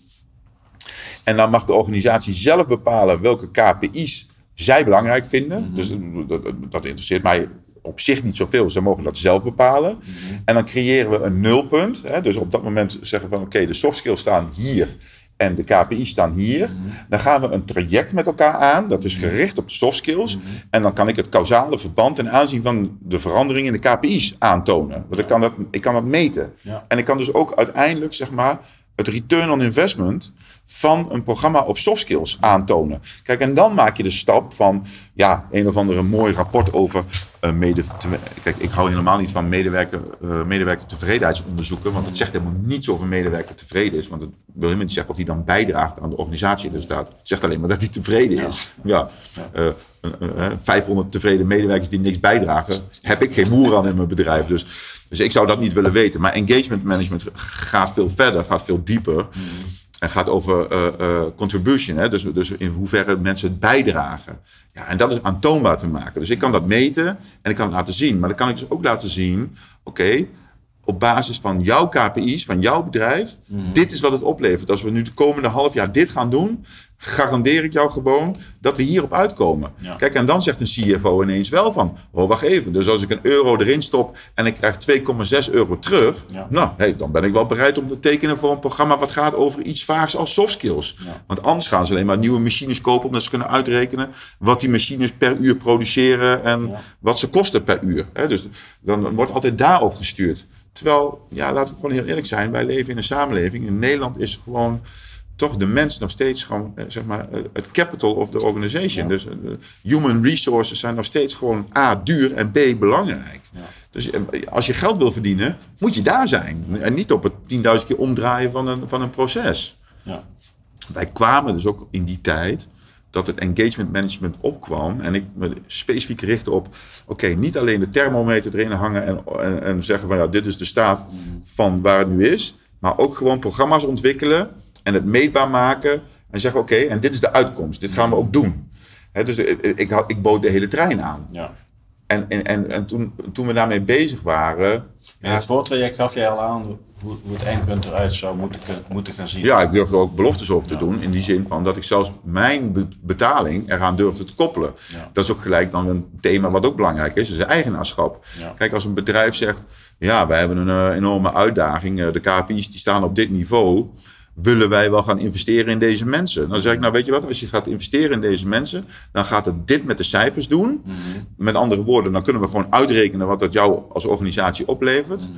En dan mag de organisatie zelf bepalen welke KPI's zij belangrijk vinden. Dus eh, dat, dat, dat interesseert mij op zich niet zoveel. Ze mogen dat zelf bepalen. En dan creëren we een nulpunt. Hè? Dus op dat moment zeggen we van oké, de soft skills staan hier. En de KPI's staan hier. Dan gaan we een traject met elkaar aan. Dat is gericht op de soft skills. En dan kan ik het causale verband ten aanzien van de verandering in de KPI's aantonen. Want ik kan dat, ik kan dat meten. Ja. En ik kan dus ook uiteindelijk zeg maar, het return on investment van een programma op soft skills aantonen. Kijk, en dan maak je de stap van ja, een of andere mooi rapport over eh mede. Kijk, ik hou helemaal niet van medewerker, eh medewerker tevredenheidsonderzoeken, want het zegt helemaal niets over medewerker tevreden is. Want het wil helemaal niet zeggen of hij dan bijdraagt aan de organisatieresultaat. Het zegt alleen maar dat hij tevreden is. Ja. eh, eh, eh, 500 tevreden medewerkers die niks bijdragen, heb ik geen moer aan in mijn bedrijf. Dus, dus ik zou dat niet willen weten. Maar engagement management gaat veel verder, gaat veel dieper. En gaat over eh, contribution, hè? Dus, dus in hoeverre mensen het bijdragen. Ja, en dat is aantoonbaar te maken. Dus ik kan dat meten en ik kan het laten zien. Maar dan kan ik dus ook laten zien, oké, op basis van jouw KPI's, van jouw bedrijf, dit is wat het oplevert. Als we nu de komende half jaar dit gaan doen, garandeer ik jou gewoon dat we hierop uitkomen. Ja. Kijk, en dan zegt een CFO ineens wel van, oh wacht even, dus als ik een euro erin stop en ik krijg 2,6 euro terug, Ja. nou, hey, dan ben ik wel bereid om te tekenen voor een programma wat gaat over iets vaags als soft skills. Ja. Want anders gaan ze alleen maar nieuwe machines kopen omdat ze kunnen uitrekenen wat die machines per uur produceren en wat ze kosten per uur. Dus dan wordt altijd daarop gestuurd. Terwijl, ja, laten we gewoon heel eerlijk zijn, wij leven in een samenleving. In Nederland is gewoon toch de mens nog steeds gewoon, eh, zeg maar, eh, het capital of the organization. Ja. Dus eh, human resources zijn nog steeds gewoon A, duur en B, belangrijk. Ja. Dus als je geld wil verdienen, moet je daar zijn. En niet op het 10.000 keer omdraaien van een, van een proces. Ja. Wij kwamen dus ook in die tijd dat het engagement management opkwam. En ik me specifiek richtte op, oké, niet alleen de thermometer erin hangen en, en, en zeggen van ja, dit is de staat van waar het nu is. Maar ook gewoon programma's ontwikkelen en het meetbaar maken. En zeggen oké, en dit is de uitkomst. Dit gaan we ook doen. Hè, dus ik, ik, had- ik bood de hele trein aan. ja. En, en, en, en toen, toen we daarmee bezig waren, In het voortraject gaf jij al aan hoe, hoe het eindpunt eruit zou moeten, moeten gaan zien. Ja, ik durfde er ook beloftes over te doen. In die zin van dat ik zelfs mijn be- betaling eraan durfde te koppelen. Ja. Dat is ook gelijk dan een thema wat ook belangrijk is. Is eigenaarschap. Ja. Kijk, als een bedrijf zegt... Ja, wij hebben een eh, enorme uitdaging. eh, de KPI's die staan op dit niveau. Willen wij wel gaan investeren in deze mensen? Dan zeg ik, nou weet je wat? Als je gaat investeren in deze mensen... dan gaat het dit met de cijfers doen. Met andere woorden, dan kunnen we gewoon uitrekenen... wat dat jou als organisatie oplevert.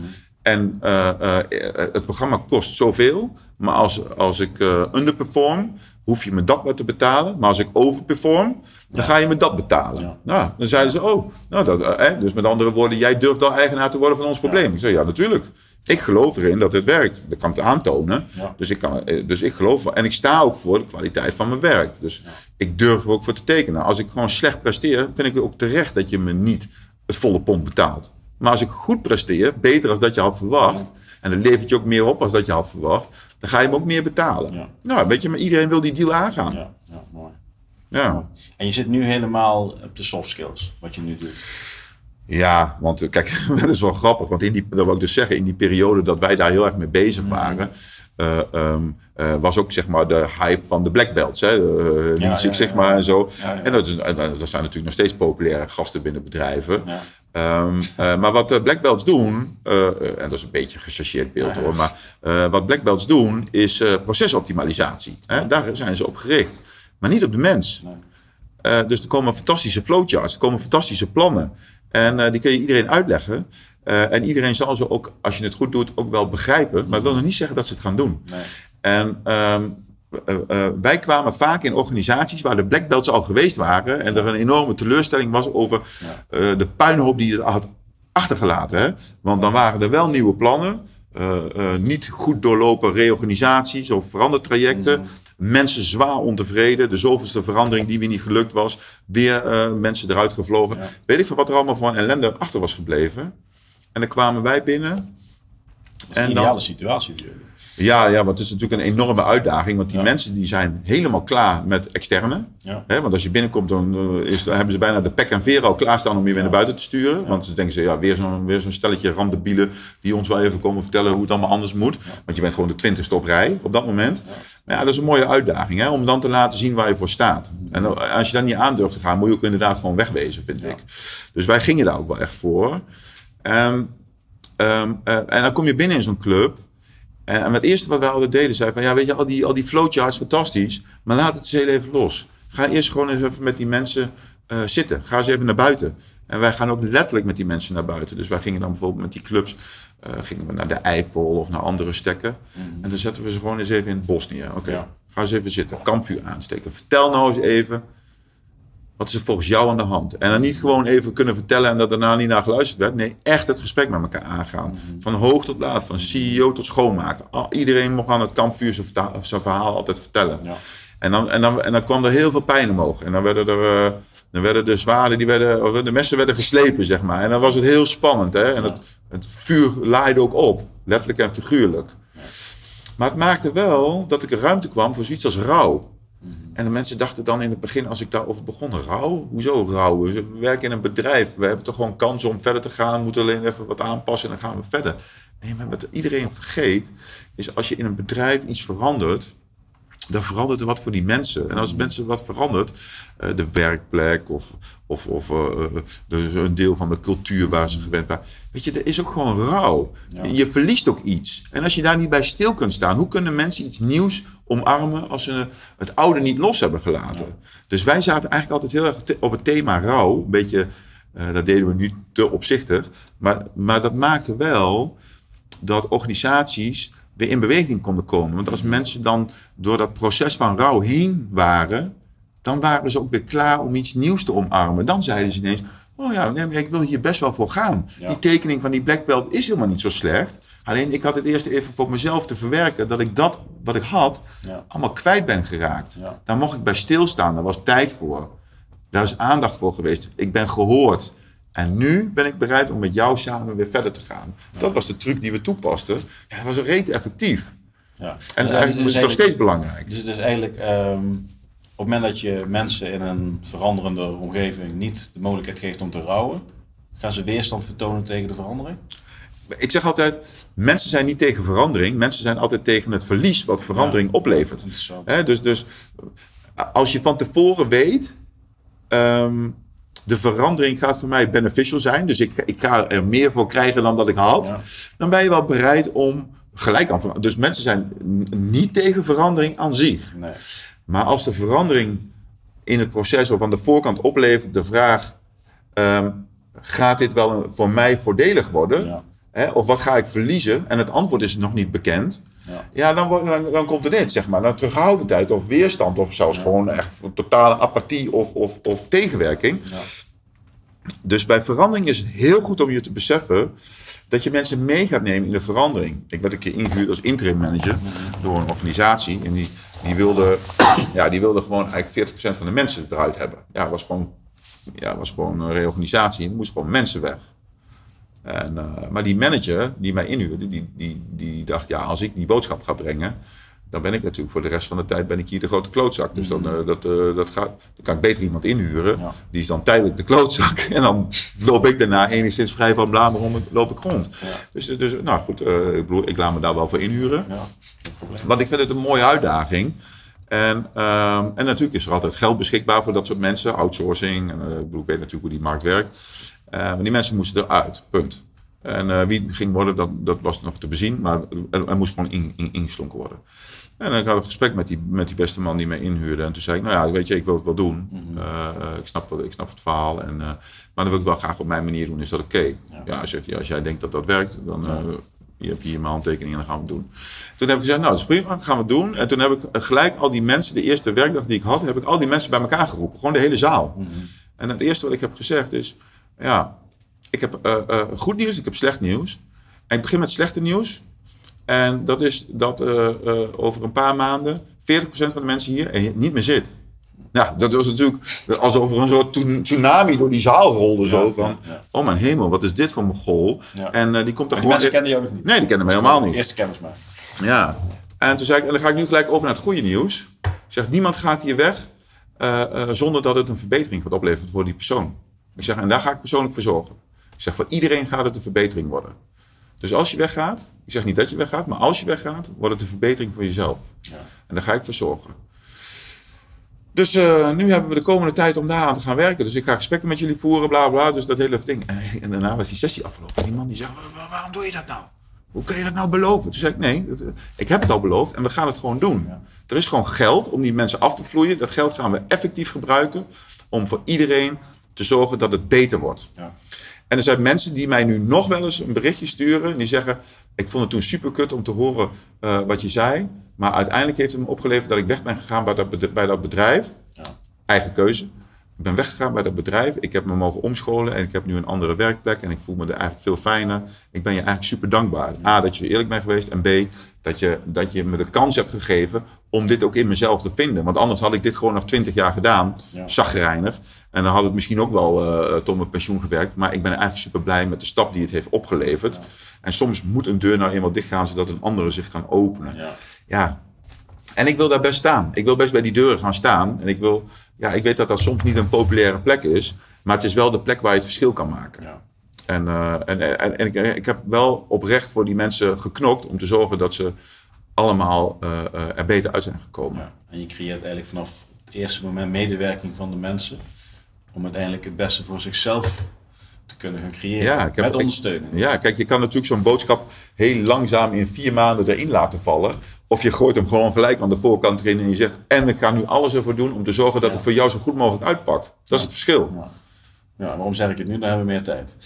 En eh, eh, het programma kost zoveel. Maar als, als ik eh, underperform, hoef je me dat maar te betalen. Maar als ik overperform, dan ga je me dat betalen. Ja. Nou, dan zeiden ze, oh, nou, dat, eh, eh, dus met andere woorden, jij durft wel eigenaar te worden van ons probleem. Ik zei, ja, natuurlijk. Ik geloof erin dat het werkt. Dat kan ik aantonen. Ja. Dus, ik kan, eh, dus ik geloof wel. En ik sta ook voor de kwaliteit van mijn werk. Dus ik durf er ook voor te tekenen. Als ik gewoon slecht presteer, vind ik het ook terecht dat je me niet het volle pond betaalt. Maar als ik goed presteer, beter als dat je had verwacht, en dan levert je ook meer op als dat je had verwacht, dan ga je me ook meer betalen. Nou, weet je, maar iedereen wil die deal aangaan. Ja, mooi. Ja, En je zit nu helemaal op de soft skills, wat je nu doet. want eh, kijk, dat is wel grappig. Want in die, dat wil ik dus zeggen, in die periode dat wij daar heel erg mee bezig waren, eh, ehm, eh, was ook zeg maar de hype van de black belts. Hè? Uh, Ja, ja, Sigma ja. en zo. Ja, ja. En dat, is, dat zijn natuurlijk nog steeds populaire gasten binnen bedrijven. Ja. Eh, maar wat de black belts doen, en dat is een beetje een gechargeerd beeld Ja, ja. hoor, maar wat black belts doen is procesoptimalisatie. Hè? Daar zijn ze op gericht. Maar niet op de mens. Nee. Eh, dus er komen fantastische flowcharts, er komen fantastische plannen. En eh, die kun je iedereen uitleggen. Eh, en iedereen zal ze ook, als je het goed doet, ook wel begrijpen. Maar dat wil nog niet zeggen dat ze het gaan doen. Nee. En ehm, eh, eh, wij kwamen vaak in organisaties waar de black belts al geweest waren. En er een enorme teleurstelling was over de puinhoop die het had achtergelaten. Hè? Want dan waren er wel nieuwe plannen. Eh, eh, niet goed doorlopen reorganisaties of verandertrajecten. Mensen zwaar ontevreden. De zoveelste verandering die weer niet gelukt was. Weer eh, mensen eruit gevlogen. Weet ik veel wat er allemaal van ellende achter was gebleven. En dan kwamen wij binnen. Een En ideale dan, situatie jullie. Ja, ja, want het is natuurlijk een enorme uitdaging. Want die mensen die zijn helemaal klaar met externe. Ja. Hè, want als je binnenkomt, dan, eh, is, dan hebben ze bijna de pek en veer al klaarstaan om je weer naar buiten te sturen. Want ze denken ze, ja, weer zo'n weer zo'n stelletje randebielen die ons wel even komen vertellen hoe het allemaal anders moet. Want je bent gewoon de twintigste op rij op dat moment. Maar ja, dat is een mooie uitdaging, hè, om dan te laten zien waar je voor staat. En eh, als je daar niet aan durft te gaan, moet je ook inderdaad gewoon wegwezen, vind ik. Dus wij gingen daar ook wel echt voor. Ehm, ehm, eh, en dan kom je binnen in zo'n club. En, en het eerste wat wij altijd deden, zei van ja, weet je, al die, al die flowcharts fantastisch, maar laat het eens heel even los. Ga eerst gewoon eens even met die mensen eh, zitten. Ga eens even naar buiten. En wij gaan ook letterlijk met die mensen naar buiten. Dus wij gingen dan bijvoorbeeld met die clubs, eh, gingen we naar de Eifel of naar andere stekken. En dan zetten we ze gewoon eens even in het bos neer. Oké, Ja. ga eens even zitten, kampvuur aansteken. Vertel nou eens even, wat is er volgens jou aan de hand? En dan niet gewoon even kunnen vertellen en dat daarna niet naar geluisterd werd. Nee, echt het gesprek met elkaar aangaan. Van hoog tot laat, van CEO tot schoonmaker. Iedereen mocht aan het kampvuur zijn, verhaal altijd vertellen. Ja. En, dan, en, dan, en dan kwam er heel veel pijn omhoog. En dan werden er... eh, dan werden de zwaarden, die werden, de messen werden geslepen, zeg maar. En dan was het heel spannend, hè. En het, het vuur laaide ook op. Letterlijk en figuurlijk. Maar het maakte wel dat ik er ruimte kwam voor zoiets als rouw. En de mensen dachten dan in het begin, als ik daarover begon, rouw? Hoezo rouw? We werken in een bedrijf. We hebben toch gewoon kans om verder te gaan. Moeten alleen even wat aanpassen en dan gaan we verder. Nee, maar wat iedereen vergeet, is als je in een bedrijf iets verandert, dan verandert er wat voor die mensen. En als mensen wat verandert, eh, de werkplek of, of, of eh, eh, de, een deel van de cultuur waar ze gewend waren. Weet je, er is ook gewoon rouw. Je verliest ook iets. En als je daar niet bij stil kunt staan, hoe kunnen mensen iets nieuws omarmen als ze het oude niet los hebben gelaten? Dus wij zaten eigenlijk altijd heel erg op het thema rouw. Een beetje, dat deden we nu te opzichtig. Maar, maar dat maakte wel dat organisaties weer in beweging konden komen. Want als mensen dan door dat proces van rouw heen waren, dan waren ze ook weer klaar om iets nieuws te omarmen. Dan zeiden ze ineens, oh ja, nee, ik wil hier best wel voor gaan. Ja. Die tekening van die black belt is helemaal niet zo slecht. Alleen ik had het eerst even voor mezelf te verwerken dat ik dat wat ik had Ja. allemaal kwijt ben geraakt. Ja. Daar mocht ik bij stilstaan, daar was tijd voor. Daar is aandacht voor geweest. Ik ben gehoord. En nu ben ik bereid om met jou samen weer verder te gaan. Dat was de truc die we toepasten. Ja, dat was reet effectief. Ja. En Dus eigenlijk eigenlijk- is het nog steeds belangrijk. Dus het is eigenlijk, ehm, op het moment dat je mensen in een veranderende omgeving niet de mogelijkheid geeft om te rouwen, gaan ze weerstand vertonen tegen de verandering? Ik zeg altijd, mensen zijn niet tegen verandering. Mensen zijn altijd tegen het verlies wat verandering oplevert. Dus, dus als je van tevoren weet, ehm, de verandering gaat voor mij beneficial zijn. Dus ik, ik ga er meer voor krijgen dan dat ik had. Ja. Dan ben je wel bereid om gelijk aan. Dus mensen zijn niet tegen verandering aan zich. Nee. Maar als de verandering in het proces of aan de voorkant oplevert de vraag: ehm, gaat dit wel een- voor mij voordelig worden? Ja. Hè, of wat ga ik verliezen? En het antwoord is nog niet bekend. Ja. Ja, dan, dan, dan komt er dit, zeg maar. Dan terughoudendheid of weerstand. Of zelfs gewoon echt totale apathie of, of, of tegenwerking. Ja. Dus bij verandering is het heel goed om je te beseffen dat je mensen mee gaat nemen in de verandering. Ik werd een keer ingehuurd als interim manager door een organisatie. En die, die, wilde, ja, die wilde gewoon eigenlijk 40% van de mensen eruit hebben. Ja, was gewoon, ja, was gewoon een reorganisatie. Er moesten gewoon mensen weg. En, eh, maar die manager die mij inhuurde, die, die, die dacht, ja, als ik die boodschap ga brengen, dan ben ik natuurlijk voor de rest van de tijd ben ik hier de grote klootzak. Dus dan, eh, dat, eh, dat gaat, dan kan ik beter iemand inhuren. Ja. Die is dan tijdelijk de klootzak. En dan loop ik daarna enigszins vrij van blamen rond, loop ik rond. Dus, dus nou goed, ik, bedoel, ik laat me daar wel voor inhuren. Ja. Want ik vind het een mooie uitdaging. En, ehm, en natuurlijk is er altijd geld beschikbaar voor dat soort mensen. Outsourcing. En, ik, bedoel, ik weet natuurlijk hoe die markt werkt. Eh, maar die mensen moesten eruit. Punt. En eh, wie ging worden, dat, dat was nog te bezien. Maar er, er moest gewoon in, in, ingeslonken worden. En ik had een gesprek met die, met die beste man die mij inhuurde. En toen zei ik, nou ja, weet je, ik wil het wel doen. Eh, ik, snap, ik snap het verhaal. En, maar dan wil ik het wel graag op mijn manier doen. Is dat oké? Ja, als, je- als jij denkt dat dat werkt, dan, eh, je hier mijn handtekening en dan gaan we het doen. Toen heb ik gezegd, nou dat is prima, gaan we het doen. En toen heb ik gelijk al die mensen, de eerste werkdag die ik had, heb ik al die mensen bij elkaar geroepen. Gewoon de hele zaal. En het eerste wat ik heb gezegd is, ja, ik heb eh, eh, goed nieuws, ik heb slecht nieuws. En ik begin met slechte nieuws. En dat is dat eh, over een paar maanden 40% van de mensen hier er niet meer zit. Nou, dat was natuurlijk alsof er een soort tsun- tsunami door die zaal rolde. zo van, ja, ja. oh mijn hemel, wat is dit voor Mogol? Ja. En die komt er gewoon... mensen kennen jou nog niet. Nee, die kennen me helemaal niet. Eerste kennis maken. Ja, en toen zei ik, en dan ga ik nu gelijk over naar het goede nieuws. Ik zeg, niemand gaat hier weg zonder dat het een verbetering gaat opleveren voor die persoon. Ik zeg, en daar ga ik persoonlijk voor zorgen. Ik zeg, voor iedereen gaat het een verbetering worden. Dus als je weggaat, ik zeg niet dat je weggaat, maar als je weggaat, wordt het een verbetering voor jezelf. Ja. En daar ga ik voor zorgen. Dus eh, nu hebben we de komende tijd om daar aan te gaan werken. Dus ik ga gesprekken met jullie voeren, bla bla. Dus dat hele ding. En, en daarna was die sessie afgelopen. En die man die zei, "Wa- wa- waarom doe je dat nou? Hoe kun je dat nou beloven? Toen zei ik, nee, dat, eh, ik heb het al beloofd en we gaan het gewoon doen. Ja. Er is gewoon geld om die mensen af te vloeien. Dat geld gaan we effectief gebruiken om voor iedereen te zorgen dat het beter wordt. Ja. En er zijn mensen die mij nu nog wel eens een berichtje sturen. En die zeggen, ik vond het toen super kut om te horen eh, wat je zei. Maar uiteindelijk heeft het me opgeleverd dat ik weg ben gegaan bij dat, bed- bij dat bedrijf. Ja. Eigen keuze. Ik ben weggegaan bij dat bedrijf. Ik heb me mogen omscholen en ik heb nu een andere werkplek. En ik voel me er eigenlijk veel fijner. Ik ben je eigenlijk super dankbaar. A, dat je eerlijk bent geweest. En B, dat je, dat je me de kans hebt gegeven om dit ook in mezelf te vinden. Want anders had ik dit gewoon nog twintig jaar gedaan. Ja. Zagrijnig. En dan had het misschien ook wel eh, tot mijn pensioen gewerkt. Maar ik ben eigenlijk super blij met de stap die het heeft opgeleverd. En soms moet een deur nou eenmaal dichtgaan zodat een andere zich kan openen. Ja. Ja. En ik wil daar best staan. Ik wil best bij die deuren gaan staan. En ik wil, ja, ik weet dat dat soms niet een populaire plek is. Maar het is wel de plek waar je het verschil kan maken. Ja. En, eh, en, en, en ik, ik heb wel oprecht voor die mensen geknokt om te zorgen dat ze allemaal eh, eh, er beter uit zijn gekomen. Ja. En je creëert eigenlijk vanaf het eerste moment medewerking van de mensen. Om uiteindelijk het beste voor zichzelf te kunnen gaan creëren. Ja, ik heb- Met ondersteuning. Ja, kijk, je kan natuurlijk zo'n boodschap heel langzaam in vier maanden erin laten vallen. Of je gooit hem gewoon gelijk aan de voorkant erin en je zegt... en ik ga nu alles ervoor doen om te zorgen dat Ja. het voor jou zo goed mogelijk uitpakt. Dat is het verschil. Ja. Ja, waarom zeg ik het nu? Dan hebben we meer tijd.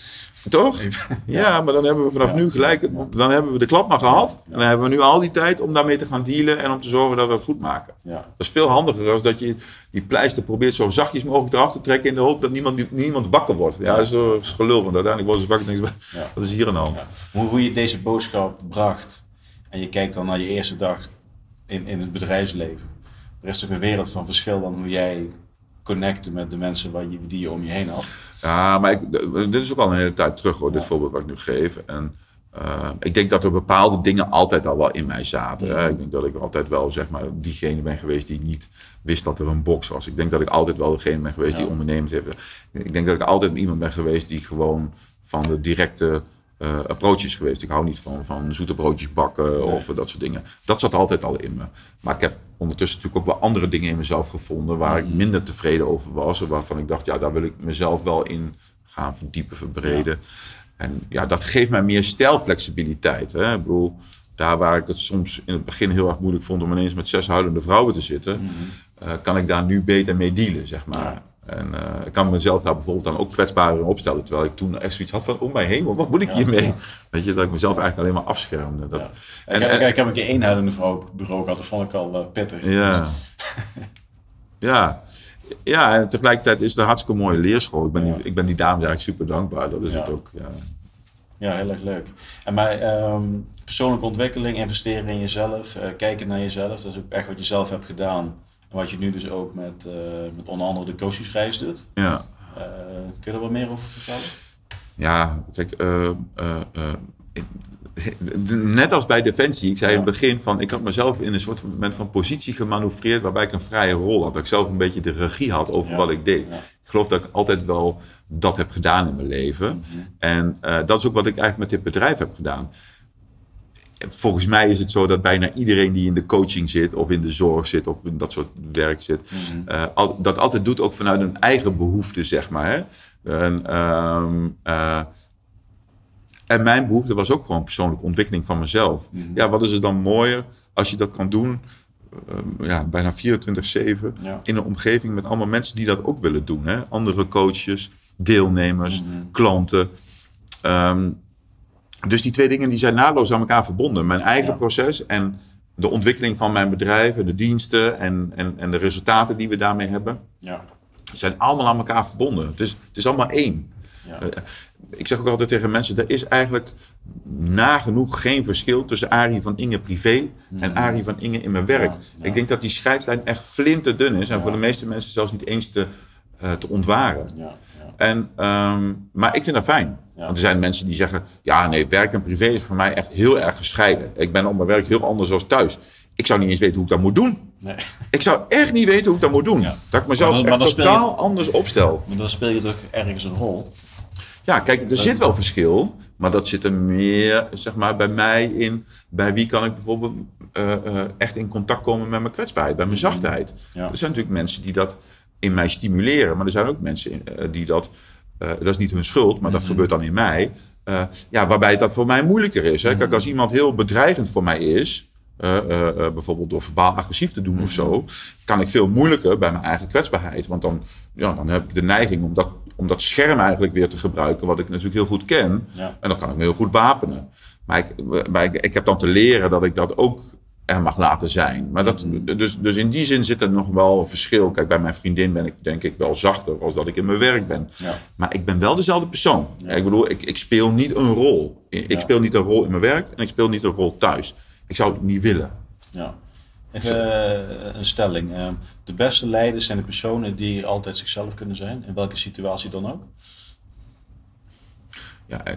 Toch? Ja, maar dan hebben we vanaf Ja. nu gelijk... Dan hebben we de klap maar gehad. En dan hebben we nu al die tijd om daarmee te gaan dealen... en om te zorgen dat we het goed maken. Ja. Dat is veel handiger dan dat je die pleister probeert zo zachtjes mogelijk eraf te trekken... in de hoop dat niemand, niemand wakker wordt. Ja, dat is, is gelul, want uiteindelijk worden ze wakker en wat is hier aan de hand? Hoe, hoe je deze boodschap bracht en je kijkt dan naar je eerste dag in, in het bedrijfsleven. Er is toch een wereld van verschil dan hoe jij connecte met de mensen waar je, die je om je heen had. Ja, maar ik, dit is ook al een hele tijd terug hoor, dit voorbeeld wat ik nu geef. En eh, ik denk dat er bepaalde dingen altijd al wel in mij zaten. Hè. Ik denk dat ik altijd wel zeg maar diegene ben geweest die niet wist dat er een box was. Ik denk dat ik altijd wel degene ben geweest die ondernemend heeft. Ik denk dat ik altijd iemand ben geweest die gewoon van de directe approach is geweest. Ik hou niet van, van zoete broodjes bakken of dat soort dingen. Dat zat altijd al in me. Maar ik heb ondertussen natuurlijk ook wel andere dingen in mezelf gevonden waar ik minder tevreden over was. En waarvan ik dacht, ja, daar wil ik mezelf wel in gaan verdiepen, verbreden. En ja, dat geeft mij meer stijlflexibiliteit. Hè? Ik bedoel, daar waar ik het soms in het begin heel erg moeilijk vond om ineens met zes huilende vrouwen te zitten, eh, kan ik daar nu beter mee dealen, zeg maar. En eh, ik kan mezelf daar bijvoorbeeld dan ook kwetsbaarder in opstellen. Terwijl ik toen echt zoiets had van, oh mijn hemel, wat moet ik hiermee? Weet je, dat ik mezelf eigenlijk alleen maar afschermde. Dat, Ja. En, ik, heb, en- ik heb een keer één huilende vrouw op het bureau gehad, dat vond ik al eh, pittig. Ja. ja. Ja, en tegelijkertijd is het een hartstikke mooie leerschool. Ik ben, die, ik ben die dames eigenlijk super dankbaar. Dat is het ook. Ja. Ja, heel erg leuk. En bij ehm, persoonlijke ontwikkeling, investeren in jezelf, eh, kijken naar jezelf, dat is ook echt wat je zelf hebt gedaan. En wat je nu dus ook met, eh, met onder andere de coachingsreis doet. Ja. Eh, kun je er wat meer over vertellen? Ja, kijk, eh, net als bij Defensie, ik zei in het begin van, ik had mezelf in een soort moment van positie gemanoeuvreerd waarbij ik een vrije rol had. Dat ik zelf een beetje de regie had over Ja. wat ik deed. Ja. Ik geloof dat ik altijd wel dat heb gedaan in mijn leven. En eh, dat is ook wat ik eigenlijk met dit bedrijf heb gedaan. Volgens mij is het zo dat bijna iedereen die in de coaching zit, of in de zorg zit, of in dat soort werk zit, eh, al- dat altijd doet ook vanuit een eigen behoefte, zeg maar. Hè? En, ehm, eh, en mijn behoefte was ook gewoon persoonlijke ontwikkeling van mezelf. Ja, wat is er dan mooier als je dat kan doen, ehm, ja, bijna 24-7, Ja. in een omgeving met allemaal mensen die dat ook willen doen. Hè? Andere coaches, deelnemers, klanten. Ehm, dus die twee dingen die zijn naadloos aan elkaar verbonden. Mijn eigen Ja. proces en de ontwikkeling van mijn bedrijf en de diensten en, en, en de resultaten die we daarmee hebben, Ja. zijn allemaal aan elkaar verbonden. Het is, het is allemaal één. Ja. Eh, ik zeg ook altijd tegen mensen, er is eigenlijk nagenoeg geen verschil tussen Arie van Inge privé en Arie van Inge in mijn werk. Ja, ja. Ik denk dat die scheidslijn echt flinterdun is en voor de meeste mensen zelfs niet eens te, eh, te ontwaren. Ja. Ja. En, ehm, maar ik vind dat fijn. Ja. Want er zijn mensen die zeggen, ja nee, werk en privé is voor mij echt heel erg gescheiden. Ik ben op mijn werk heel anders dan thuis. Ik zou niet eens weten hoe ik dat moet doen. Nee. Ik zou echt niet weten hoe ik dat moet doen. Ja. Dat ik mezelf Maar echt je- totaal anders opstel. Maar dan speel je toch ergens een rol. Ja, kijk, er zit wel verschil, maar dat zit er meer, zeg maar, bij mij in. Bij wie kan ik bijvoorbeeld eh, eh, echt in contact komen met mijn kwetsbaarheid, bij mijn zachtheid. Ja. Er zijn natuurlijk mensen die dat in mij stimuleren, maar er zijn ook mensen eh, die dat, dat is niet hun schuld, maar dat gebeurt dan in mij. eh, ja, waarbij dat voor mij moeilijker is. Hè? Kijk, als iemand heel bedreigend voor mij is, eh, eh, eh, bijvoorbeeld door verbaal agressief te doen of zo, kan ik veel moeilijker bij mijn eigen kwetsbaarheid. Want dan, ja, dan heb ik de neiging om dat, om dat scherm eigenlijk weer te gebruiken, wat ik natuurlijk heel goed ken. Ja. En dan kan ik me heel goed wapenen. Maar, ik, maar ik, ik heb dan te leren dat ik dat ook er mag laten zijn. Maar dat, dus, dus in die zin zit er nog wel een verschil. Kijk, bij mijn vriendin ben ik denk ik wel zachter als dat ik in mijn werk ben. Ja. Maar ik ben wel dezelfde persoon. Ik bedoel, ik, ik speel niet een rol. Ik Ja. speel niet een rol in mijn werk en ik speel niet een rol thuis. Ik zou het niet willen. Ja. Even eh, een stelling. Eh, de beste leiders zijn de personen die altijd zichzelf kunnen zijn, in welke situatie dan ook. Ja, eh,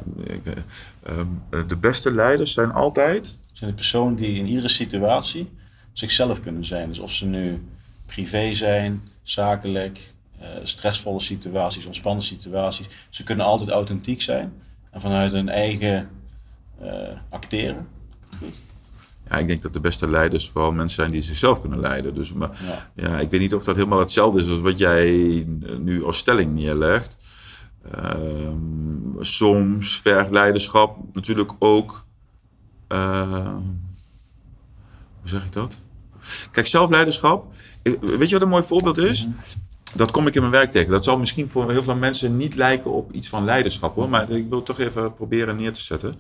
ehm, eh, de beste leiders zijn altijd. Zijn de personen die in iedere situatie zichzelf kunnen zijn. Dus of ze nu privé zijn, zakelijk, eh, stressvolle situaties, ontspannen situaties. Ze kunnen altijd authentiek zijn en vanuit hun eigen eh, acteren. Ja, ik denk dat de beste leiders vooral mensen zijn die zichzelf kunnen leiden. Dus, maar, Ja. ja. ik weet niet of dat helemaal hetzelfde is als wat jij nu als stelling neerlegt. Ehm, soms vergt leiderschap natuurlijk ook. Eh, hoe zeg ik dat? Kijk, zelfleiderschap. ik- Weet je wat een mooi voorbeeld is? Dat kom ik in mijn werk tegen. Dat zal misschien voor heel veel mensen niet lijken op iets van leiderschap hoor. Maar ik wil het toch even proberen neer te zetten.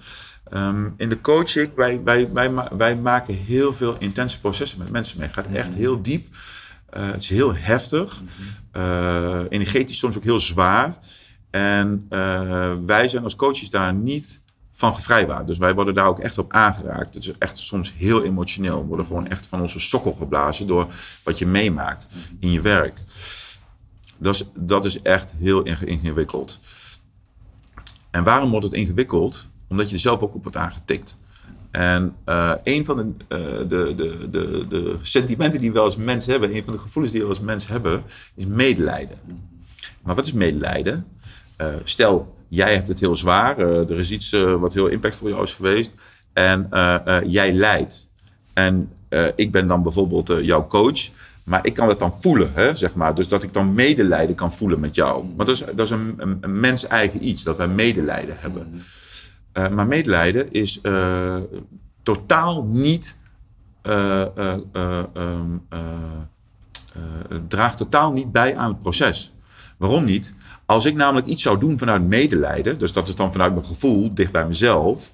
Ehm, in de coaching, wij, wij, wij, wij maken heel veel intense processen met mensen mee. Het gaat echt heel diep. Eh, het is heel heftig. Eh, energetisch soms ook heel zwaar. En eh, wij zijn als coaches daar niet van gevrijwaard. Dus wij worden daar ook echt op aangeraakt. Het is echt soms heel emotioneel. We worden gewoon echt van onze sokkel geblazen door wat je meemaakt in je werk. Dat is, dat is echt heel inge- ingewikkeld. En waarom wordt het ingewikkeld? Omdat je er zelf ook op wordt aangetikt. En eh, een van de, eh, de, de, de, de sentimenten die we als mens hebben, een van de gevoelens die we als mens hebben, is medelijden. Maar wat is medelijden? Eh, stel, jij hebt het heel zwaar, eh, er is iets eh, wat heel impact voor jou is geweest, en eh, jij lijdt. En ik ben dan bijvoorbeeld jouw coach, maar ik kan het dan voelen, hè, zeg maar. Dus dat ik dan medelijden kan voelen met jou. Maar dat is, dat is een, mens-eigen iets, dat wij medelijden hebben. Eh, maar medelijden is totaal niet. eh, eh, eh, ehm, eh, eh, draagt totaal niet bij aan het proces. Waarom niet? Als ik namelijk iets zou doen vanuit medelijden, dus dat is dan vanuit mijn gevoel, dicht bij mezelf,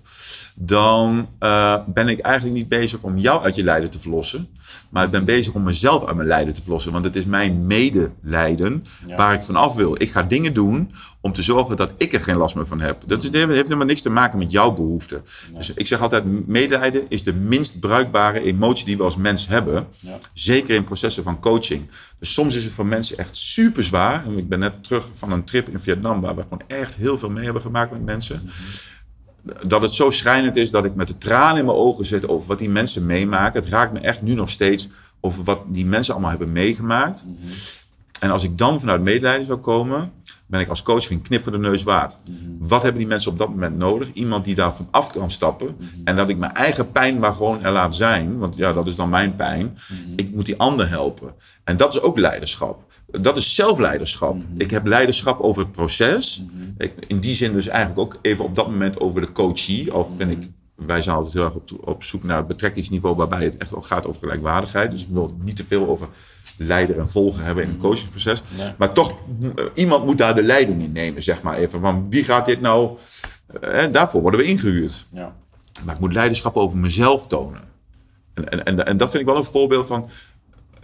dan eh, ben ik eigenlijk niet bezig om jou uit je lijden te verlossen, maar ik ben bezig om mezelf uit mijn lijden te verlossen. Want het is mijn medelijden Ja. waar ik vanaf wil. Ik ga dingen doen om te zorgen dat ik er geen last meer van heb. Dat is- heeft helemaal niks te maken met jouw behoeften. Dus ik zeg altijd, medelijden is de minst bruikbare emotie die we als mens hebben. Ja. Zeker in processen van coaching. Dus soms is het voor mensen echt super zwaar. En ik ben net terug van een trip in Vietnam waar we gewoon echt heel veel mee hebben gemaakt met mensen. Dat het zo schrijnend is dat ik met de tranen in mijn ogen zit over wat die mensen meemaken. Het raakt me echt nu nog steeds over wat die mensen allemaal hebben meegemaakt. En als ik dan vanuit medelijden zou komen, ben ik als coach geen knip voor de neus waard. Wat hebben die mensen op dat moment nodig? Iemand die daarvan af kan stappen. En dat ik mijn eigen pijn maar gewoon er laat zijn. Want ja, dat is dan mijn pijn. Ik moet die ander helpen. En dat is ook leiderschap. Dat is zelfleiderschap. Ik heb leiderschap over het proces. Ik, in die zin dus eigenlijk ook even op dat moment over de coachie. Al vind ik, wij zijn altijd heel erg op, op zoek naar het betrekkingsniveau waarbij het echt ook gaat over gelijkwaardigheid. Dus ik wil niet te veel over leider en volger hebben in een coachingsproces. Nee. Maar toch, eh, iemand moet daar de leiding in nemen, zeg maar even. Want wie gaat dit nou En daarvoor worden we ingehuurd. Ja. Maar ik moet leiderschap over mezelf tonen. En, en, en, en dat vind ik wel een voorbeeld van.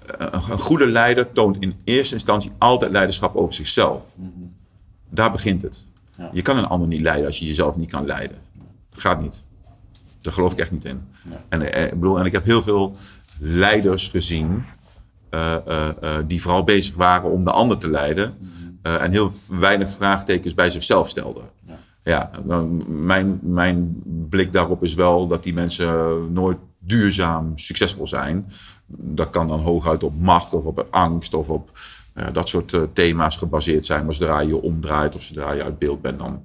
Een, goede leider toont in eerste instantie altijd leiderschap over zichzelf. Daar begint het. Ja. Je kan een ander niet leiden als je jezelf niet kan leiden. Dat gaat niet. Daar geloof ik echt niet in. Nee. En, eh, ik bedoel, en ik heb heel veel leiders gezien. eh, eh, die vooral bezig waren om de ander te leiden. en heel weinig vraagtekens bij zichzelf stelden. Ja. Ja, dan mijn, mijn blik daarop is wel dat die mensen nooit duurzaam succesvol zijn. Dat kan dan hooguit op macht of op angst of op ja, dat soort eh, thema's gebaseerd zijn. Maar zodra je je omdraait of zodra je uit beeld bent, dan,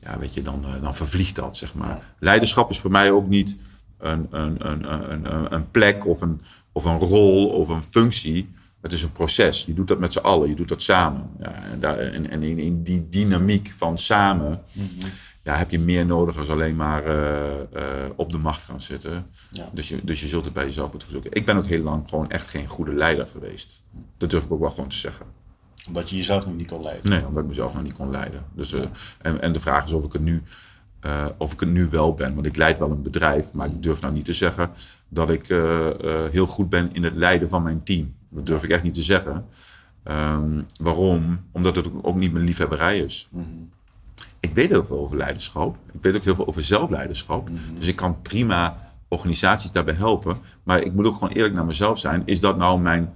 ja, weet je, dan, eh, dan vervliegt dat, zeg maar. Leiderschap is voor mij ook niet een, een, een, een, een, een plek of een, of een rol of een functie. Het is een proces. Je doet dat met z'n allen. Je doet dat samen. Ja, en, daar, en, en in, in die dynamiek van samen ja, heb je meer nodig als alleen maar eh, eh, op de macht gaan zitten. Ja. Dus, je, dus je zult het bij jezelf moeten zoeken. Ik ben ook heel lang gewoon echt geen goede leider geweest. Dat durf ik ook wel gewoon te zeggen. Omdat je jezelf nog niet kon leiden. Nee, omdat ik mezelf nog niet kon leiden. Dus, eh, en, en de vraag is of ik het nu, of ik het nu wel ben. Want ik leid wel een bedrijf, maar ik durf nou niet te zeggen dat ik heel goed ben in het leiden van mijn team. Dat durf ik echt niet te zeggen. Ehm, waarom? Omdat het ook, ook niet mijn liefhebberij is. Ik weet heel veel over leiderschap. Ik weet ook heel veel over zelfleiderschap. Dus ik kan prima organisaties daarbij helpen. Maar ik moet ook gewoon eerlijk naar mezelf zijn. Is dat nou mijn,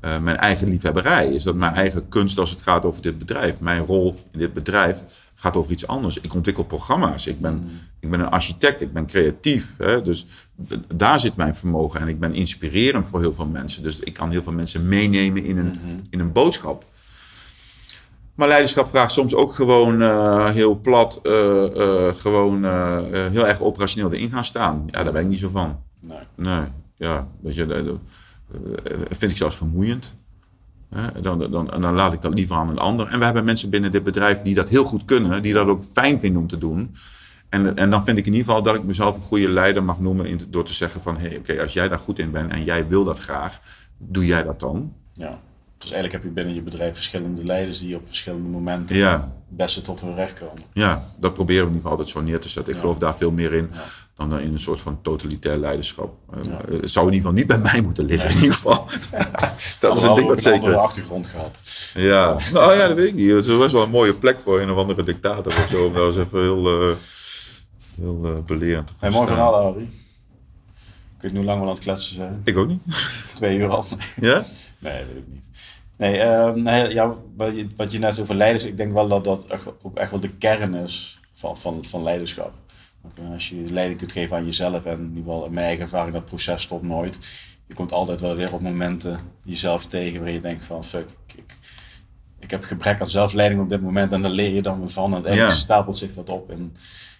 eh, mijn eigen liefhebberij? Is dat mijn eigen kunst als het gaat over dit bedrijf? Mijn rol in dit bedrijf gaat over iets anders. Ik ontwikkel programma's. Ik ben, ik ben een architect. Ik ben creatief. Hè? Dus daar zit mijn vermogen. En ik ben inspirerend voor heel veel mensen. Dus ik kan heel veel mensen meenemen in een, in een boodschap. Maar leiderschap vraagt soms ook gewoon eh, heel plat, eh, eh, gewoon heel erg operationeel erin gaan staan. Ja, daar ben ik niet zo van. Nee. Nee, ja, weet je, dat, vind ik zelfs vermoeiend. Hè, Dan, dan, dan laat ik dat liever aan een ander. En we hebben mensen binnen dit bedrijf die dat heel goed kunnen, die dat ook fijn vinden om te doen. En, en dan vind ik in ieder geval dat ik mezelf een goede leider mag noemen in, door te zeggen van, hé, hey, oké, als jij daar goed in bent en jij wil dat graag, doe jij dat dan? Ja. Dus eigenlijk heb je binnen je bedrijf verschillende leiders die op verschillende momenten Ja. het beste tot hun recht komen. Ja, dat proberen we in ieder geval altijd zo neer te zetten. Ik Ja. geloof daar veel meer in Ja. dan dan in een soort van totalitair leiderschap. Eh, Ja. Het zou in ieder geval niet bij mij moeten liggen, in ieder geval. dat is een ding wat Een andere zeker. achtergrond gehad. Ja, nou ja, dat weet ik niet. Het was wel een mooie plek voor een of andere dictator of zo. Om daar eens even heel, eh heel eh, belerend te gaan Hey, mooi verhaal, Arie. Ik weet niet hoe lang we aan het kletsen zijn. Ik ook niet. Twee uur al. Ja? Nee, weet ik niet. Nee, ehm, nee ja, wat, je, wat je net over leiders, ik denk wel dat dat echt, ook echt wel de kern is van, van, van leiderschap. Want Als je leiding kunt geven aan jezelf, en in ieder geval in mijn eigen ervaring, dat proces stopt nooit. Je komt altijd wel weer op momenten jezelf tegen waarin je denkt van fuck, ik, ik, heb gebrek aan zelfleiding op dit moment en daar leer je dan weer van. En Ja. stapelt zich dat op in,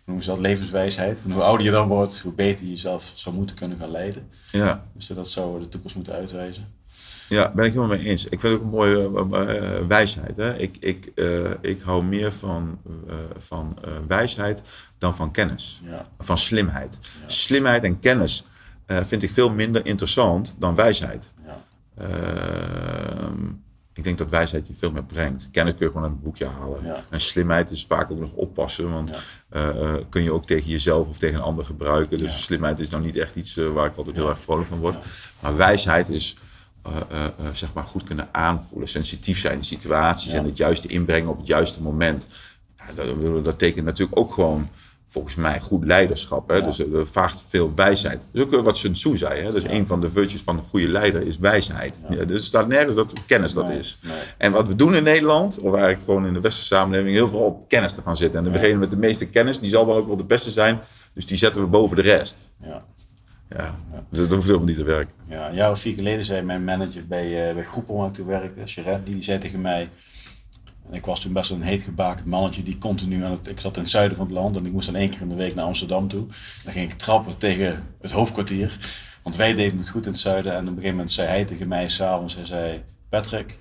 noemen ze dat, levenswijsheid. En hoe ouder je dan wordt, hoe beter je jezelf zou moeten kunnen gaan leiden. Ja. Dus dat zou de toekomst moeten uitwijzen. Ja, ben ik helemaal mee eens. Ik vind het ook een mooie eh, eh, wijsheid. Hè? Ik, ik, eh, ik hou meer van, eh, van eh, wijsheid dan van kennis. Ja. Van slimheid. Slimheid en kennis eh, vind ik veel minder interessant dan wijsheid. Ja. Ehm, ik denk dat wijsheid je veel meer brengt. Kennis kun je gewoon uit een boekje halen. En slimheid is vaak ook nog oppassen. Want eh, eh, kun je ook tegen jezelf of tegen een ander gebruiken. Dus slimheid is nou niet echt iets eh, waar ik altijd heel erg vrolijk van word. Maar wijsheid is eh, eh, eh, zeg maar goed kunnen aanvoelen. Sensitief zijn in situaties. Ja. En het juiste inbrengen op het juiste moment. Ja, dat, dat tekent natuurlijk ook gewoon volgens mij goed leiderschap. Hè? Ja. Dus dat vraagt veel wijsheid. Dat is ook wat Sun Tzu zei. Hè? Dus een van de virtues van een goede leider is wijsheid. Ja. dus er staat nergens dat kennis dat Nee, is. nee. En wat we doen in Nederland, of eigenlijk gewoon in de westerse samenleving, heel veel op kennis te gaan zitten. En degene met de meeste kennis, die zal dan ook wel de beste zijn. Dus die zetten we boven de rest. Ja. Ja, dus dat hoeft helemaal niet te werken. Ja, een jaar of vier geleden zei mijn manager bij, uh, bij Groepel waar ik toen werkte, die zei tegen mij, en ik was toen best een heet gebakend mannetje die continu aan het, ik zat in het zuiden van het land en ik moest dan één keer in de week naar Amsterdam toe. Dan ging ik trappen tegen het hoofdkwartier, want wij deden het goed in het zuiden en op een gegeven moment zei hij tegen mij s'avonds, hij zei, Patrick,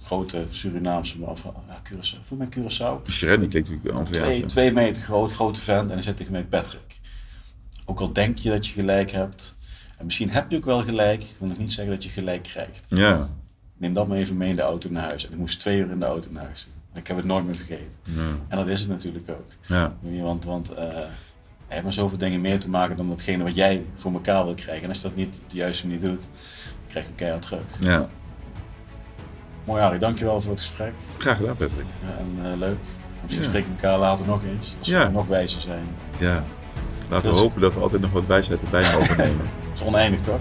grote Surinaamse man van ja, Curaçao, voor mij Curaçao. Die klinkt natuurlijk Twee, twee meter groot, grote vent. En hij zegt tegen mij, Patrick. Ook al denk je dat je gelijk hebt. En misschien heb je ook wel gelijk. Ik wil nog niet zeggen dat je gelijk krijgt. Ja, Neem dat maar even mee in de auto naar huis. En ik moest twee uur in de auto naar huis. Ik heb het nooit meer vergeten. En dat is het natuurlijk ook. Ja. Want, want uh, je hebt maar zoveel dingen meer te maken dan datgene wat jij voor elkaar wil krijgen. En als je dat niet op de juiste manier doet, dan krijg je hem keihard terug. Ja. Mooi Arie, dankjewel voor het gesprek. Graag gedaan Patrick. Ja, en uh, leuk. Misschien ja. spreken we elkaar later nog eens, als we nog wijzer zijn. Ja, laten we hopen dat we altijd nog wat wijsheid erbij mogen nemen. Het is oneindig toch?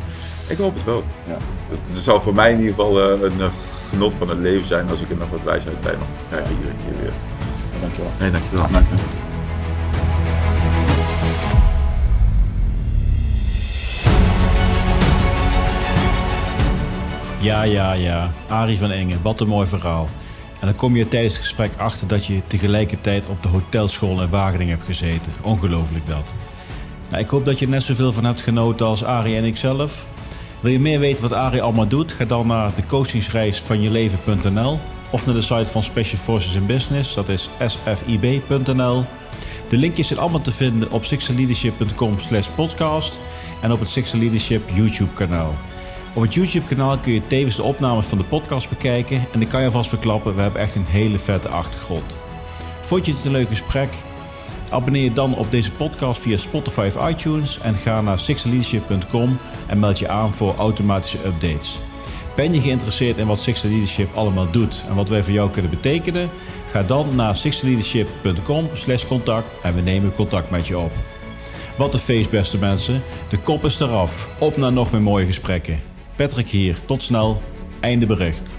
Ik hoop het wel. Ja. Het, zal voor mij in ieder geval uh, een uh, genot van het leven zijn als ik er nog wat wijsheid bij mag krijgen ja. iedere keer weer. Ja, dankjewel. Nee, dankjewel. dankjewel. Ja, ja, ja. Arie van Engen, wat een mooi verhaal. En dan kom je tijdens het gesprek achter dat je tegelijkertijd op de hotelschool in Wageningen hebt gezeten. Ongelooflijk dat. Ik hoop dat je er net zoveel van hebt genoten als Arie en ik zelf. Wil je meer weten wat Arie allemaal doet? Ga dan naar de coachingsreis van je leven.nl of naar de site van Special Forces in Business, dat is sfib.nl. De linkjes zijn allemaal te vinden op sixleadership.com slash podcast en op het Sixer Leadership YouTube kanaal. Op het YouTube kanaal kun je tevens de opnames van de podcast bekijken en ik kan je vast verklappen, we hebben echt een hele vette achtergrond. Vond je het een leuk gesprek? Abonneer je dan op deze podcast via Spotify of iTunes en ga naar sixleadership.com en meld je aan voor automatische updates. Ben je geïnteresseerd in wat Sixer Leadership allemaal doet en wat wij voor jou kunnen betekenen? Ga dan naar sixleadership.com slash contact en we nemen contact met je op. Wat een feest beste mensen, de kop is eraf. Op naar nog meer mooie gesprekken. Patrick hier, tot snel, einde bericht.